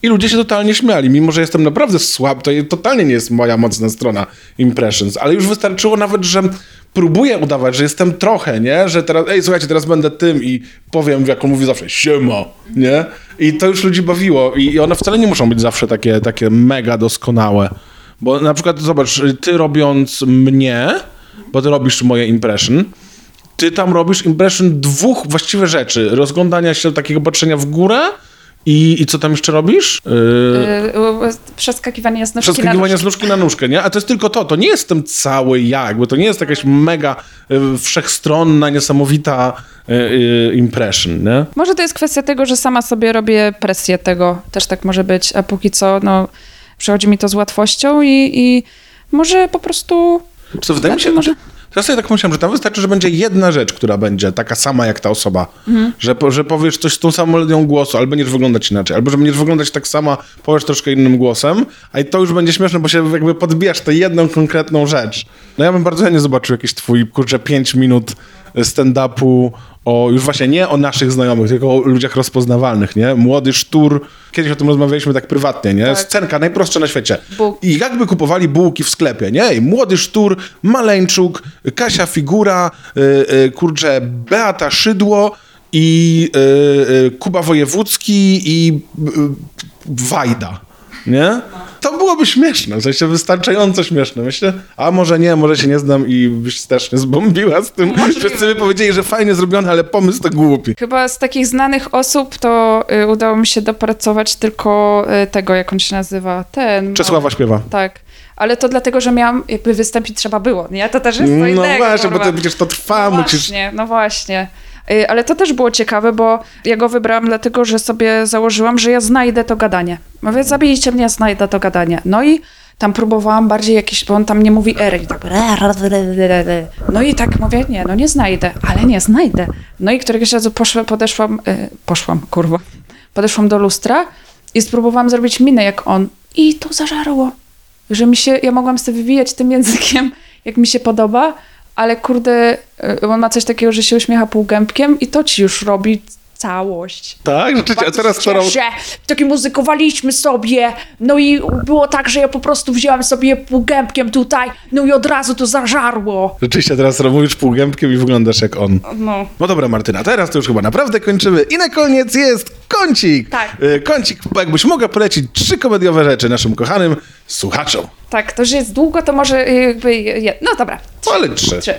I ludzie się totalnie śmiali, mimo że jestem naprawdę słab, to totalnie nie jest moja mocna strona impressions, ale już wystarczyło nawet, że próbuję udawać, że jestem trochę, nie? Że teraz, ej, słuchajcie, teraz będę tym i powiem, jak on mówi zawsze, siema, nie? I to już ludzi bawiło i, i one wcale nie muszą być zawsze takie, takie mega doskonałe. Bo na przykład, zobacz, ty robiąc mnie, bo ty robisz moje impression, ty tam robisz impression dwóch właściwie rzeczy. Rozglądania się, takiego patrzenia w górę i, i co tam jeszcze robisz? Yy, Yy, przeskakiwanie z nóżki na Przeskakiwanie nóżki. z nóżki na nóżkę, nie? A to jest tylko to. To nie jest ten cały ja, jakby to nie jest jakaś mega y, wszechstronna, niesamowita y, y, impression, nie? Może to jest kwestia tego, że sama sobie robię presję tego. Też tak może być, a póki co, no, przychodzi mi to z łatwością i, i może po prostu... Co wydaje mi się, Znaczy, może- że ja sobie tak pomyślałem, że tam wystarczy, że będzie jedna rzecz, która będzie taka sama jak ta osoba. Mhm. Że, że powiesz coś z tą samą melodią głosu, albo będziesz wyglądać inaczej, albo że będziesz wyglądać tak samo, powiesz troszkę innym głosem, a i to już będzie śmieszne, bo się jakby podbijasz tę jedną konkretną rzecz. No ja bym bardzo chętnie zobaczył jakiś twój, kurczę, 5 minut stand-upu o, już właśnie nie o naszych znajomych, tylko o ludziach rozpoznawalnych, nie? Młody sztur. Kiedyś o tym rozmawialiśmy tak prywatnie, nie? Tak. Scenka najprostsza na świecie. I jakby kupowali bułki w sklepie, nie? I młody sztur, Maleńczuk, Kasia Figura, y, y, kurczę, Beata Szydło i y, y, Kuba Wojewódzki i y, Wajda, nie? To byłoby śmieszne, w sensie wystarczająco śmieszne, myślę. A może nie, może się nie znam i byś strasznie zbombiła z tym. Wszyscy by powiedzieli, że fajnie zrobione, ale pomysł to głupi. Chyba z takich znanych osób to y, udało mi się dopracować tylko y, tego, jak on się nazywa. Ten. Czesława śpiewa. Tak. Ale to dlatego, że miałam, jakby wystąpić trzeba było, nie? To też jest co No innego, właśnie, bo to przecież to trwa, no musisz... Właśnie, no właśnie. Y, Ale to też było ciekawe, bo ja go wybrałam dlatego, że sobie założyłam, że ja znajdę to gadanie. Mówię, zabijcie mnie, znajdę to gadanie. No i tam próbowałam bardziej jakieś, bo on tam nie mówi ery. Tak, no i tak mówię, nie, no nie znajdę, ale nie znajdę. No i któregoś razu poszła, podeszłam, y, poszłam, kurwa, podeszłam do lustra i spróbowałam zrobić minę jak on. I to zażarło, że mi się, ja mogłam sobie wywijać tym językiem, jak mi się podoba, ale kurde, y, on ma coś takiego, że się uśmiecha półgębkiem i to ci już robi całość. Tak, rzeczywiście, a teraz co robisz? Takie muzykowaliśmy sobie, no i było tak, że ja po prostu wzięłam sobie półgębkiem tutaj, no i od razu to zażarło. Rzeczywiście teraz mówisz półgębkiem i wyglądasz jak on. No. No dobra, Martyna, teraz to już chyba naprawdę kończymy. I na koniec jest kącik. Tak. Y, Kącik, jakbyś mogła polecić trzy komediowe rzeczy naszym kochanym słuchaczom. Tak, to, że jest długo, to może jakby, je- no dobra, No ale trzy. Trzy.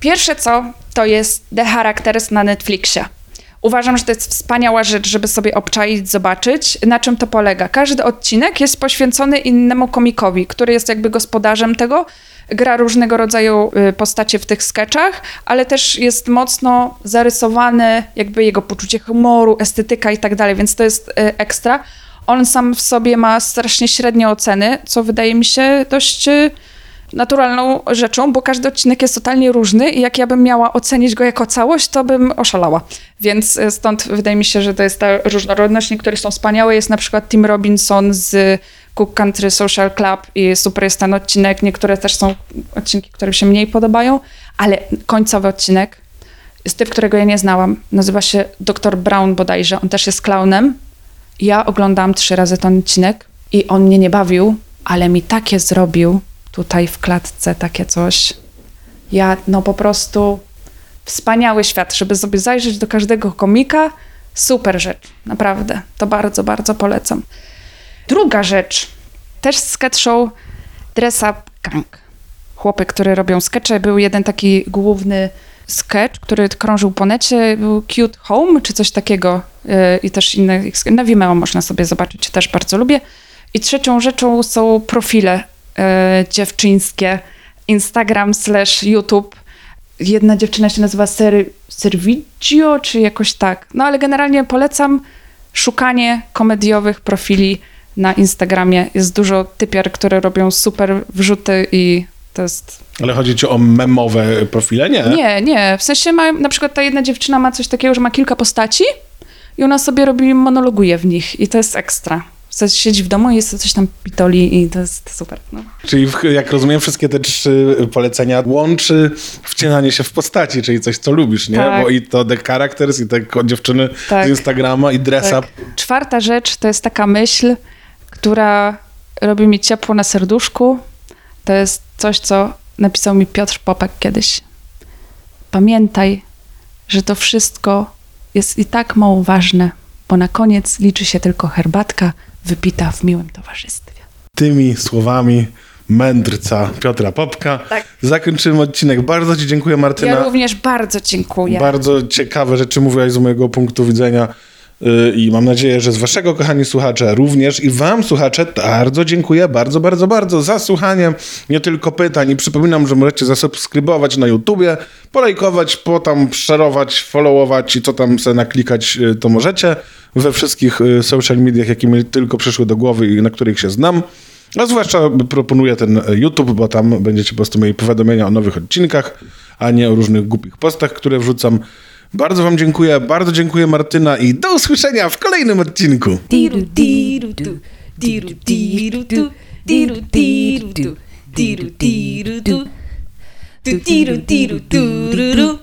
Pierwsze co, to jest The Characters na Netflixie. Uważam, że to jest wspaniała rzecz, żeby sobie obczaić, zobaczyć, na czym to polega. Każdy odcinek jest poświęcony innemu komikowi, który jest jakby gospodarzem tego, gra różnego rodzaju y, postacie w tych sketchach, ale też jest mocno zarysowany jakby jego poczucie humoru, estetyka i tak dalej, więc to jest y, ekstra. On sam w sobie ma strasznie średnie oceny, co wydaje mi się dość y, naturalną rzeczą, bo każdy odcinek jest totalnie różny i jak ja bym miała ocenić go jako całość, to bym oszalała. Więc y, stąd wydaje mi się, że to jest ta różnorodność. Niektóre są wspaniałe. Jest na przykład Tim Robinson z Cook Country Social Club i super jest ten odcinek. Niektóre też są odcinki, które się mniej podobają, ale końcowy odcinek jest typ, którego ja nie znałam. Nazywa się Dr. Brown bodajże. On też jest klaunem. Ja oglądałam trzy razy ten odcinek i on mnie nie bawił, ale mi takie zrobił tutaj w klatce, takie coś. Ja, no po prostu wspaniały świat, żeby sobie zajrzeć do każdego komika. Super rzecz, naprawdę. To bardzo, bardzo polecam. Druga rzecz, też sketch show Dress Up Gang. Chłopy, które robią skecze. Był jeden taki główny sketch, który krążył po necie, był Cute Home, czy coś takiego. Yy, I też inne, na Vimeo można sobie zobaczyć, też bardzo lubię. I trzecią rzeczą są profile dziewczyńskie, Instagram slash YouTube. Jedna dziewczyna się nazywa Ser, Servigio, czy jakoś tak. No ale generalnie polecam szukanie komediowych profili na Instagramie. Jest dużo typiar, które robią super wrzuty i to jest... Ale chodzi ci o memowe profile? Nie. Nie, nie. W sensie ma, na przykład ta jedna dziewczyna ma coś takiego, że ma kilka postaci i ona sobie robi, monologuje w nich i to jest ekstra. W sensie siedzi w domu i jest coś tam pitoli i to jest super. No. Czyli jak rozumiem, wszystkie te trzy polecenia łączy wcinanie się w postaci, czyli coś, co lubisz, nie? Tak. Bo i to The Characters, i te dziewczyny Tak. z Instagrama, i Dress Tak. Up. Czwarta rzecz to jest taka myśl, która robi mi ciepło na serduszku. To jest coś, co napisał mi Piotr Popek kiedyś. Pamiętaj, że to wszystko jest i tak mało ważne, bo na koniec liczy się tylko herbatka wypita w miłym towarzystwie. Tymi słowami mędrca Piotra Popka Tak. zakończymy odcinek. Bardzo Ci dziękuję, Martyna. Ja również bardzo dziękuję. Bardzo ciekawe rzeczy mówiłaś z mojego punktu widzenia i mam nadzieję, że z waszego, kochani słuchacze, również i wam, słuchacze, bardzo dziękuję, bardzo, bardzo, bardzo za słuchanie nie tylko pytań i przypominam, że możecie zasubskrybować na YouTubie, polajkować, potam szerować, followować i co tam sobie naklikać, yy, to możecie we wszystkich yy, social mediach, jakie mi tylko przyszły do głowy i na których się znam. A zwłaszcza proponuję ten YouTube, bo tam będziecie po prostu mieli powiadomienia o nowych odcinkach, a nie o różnych głupich postach, które wrzucam. Bardzo Wam dziękuję, bardzo dziękuję Martyna i do usłyszenia w kolejnym odcinku.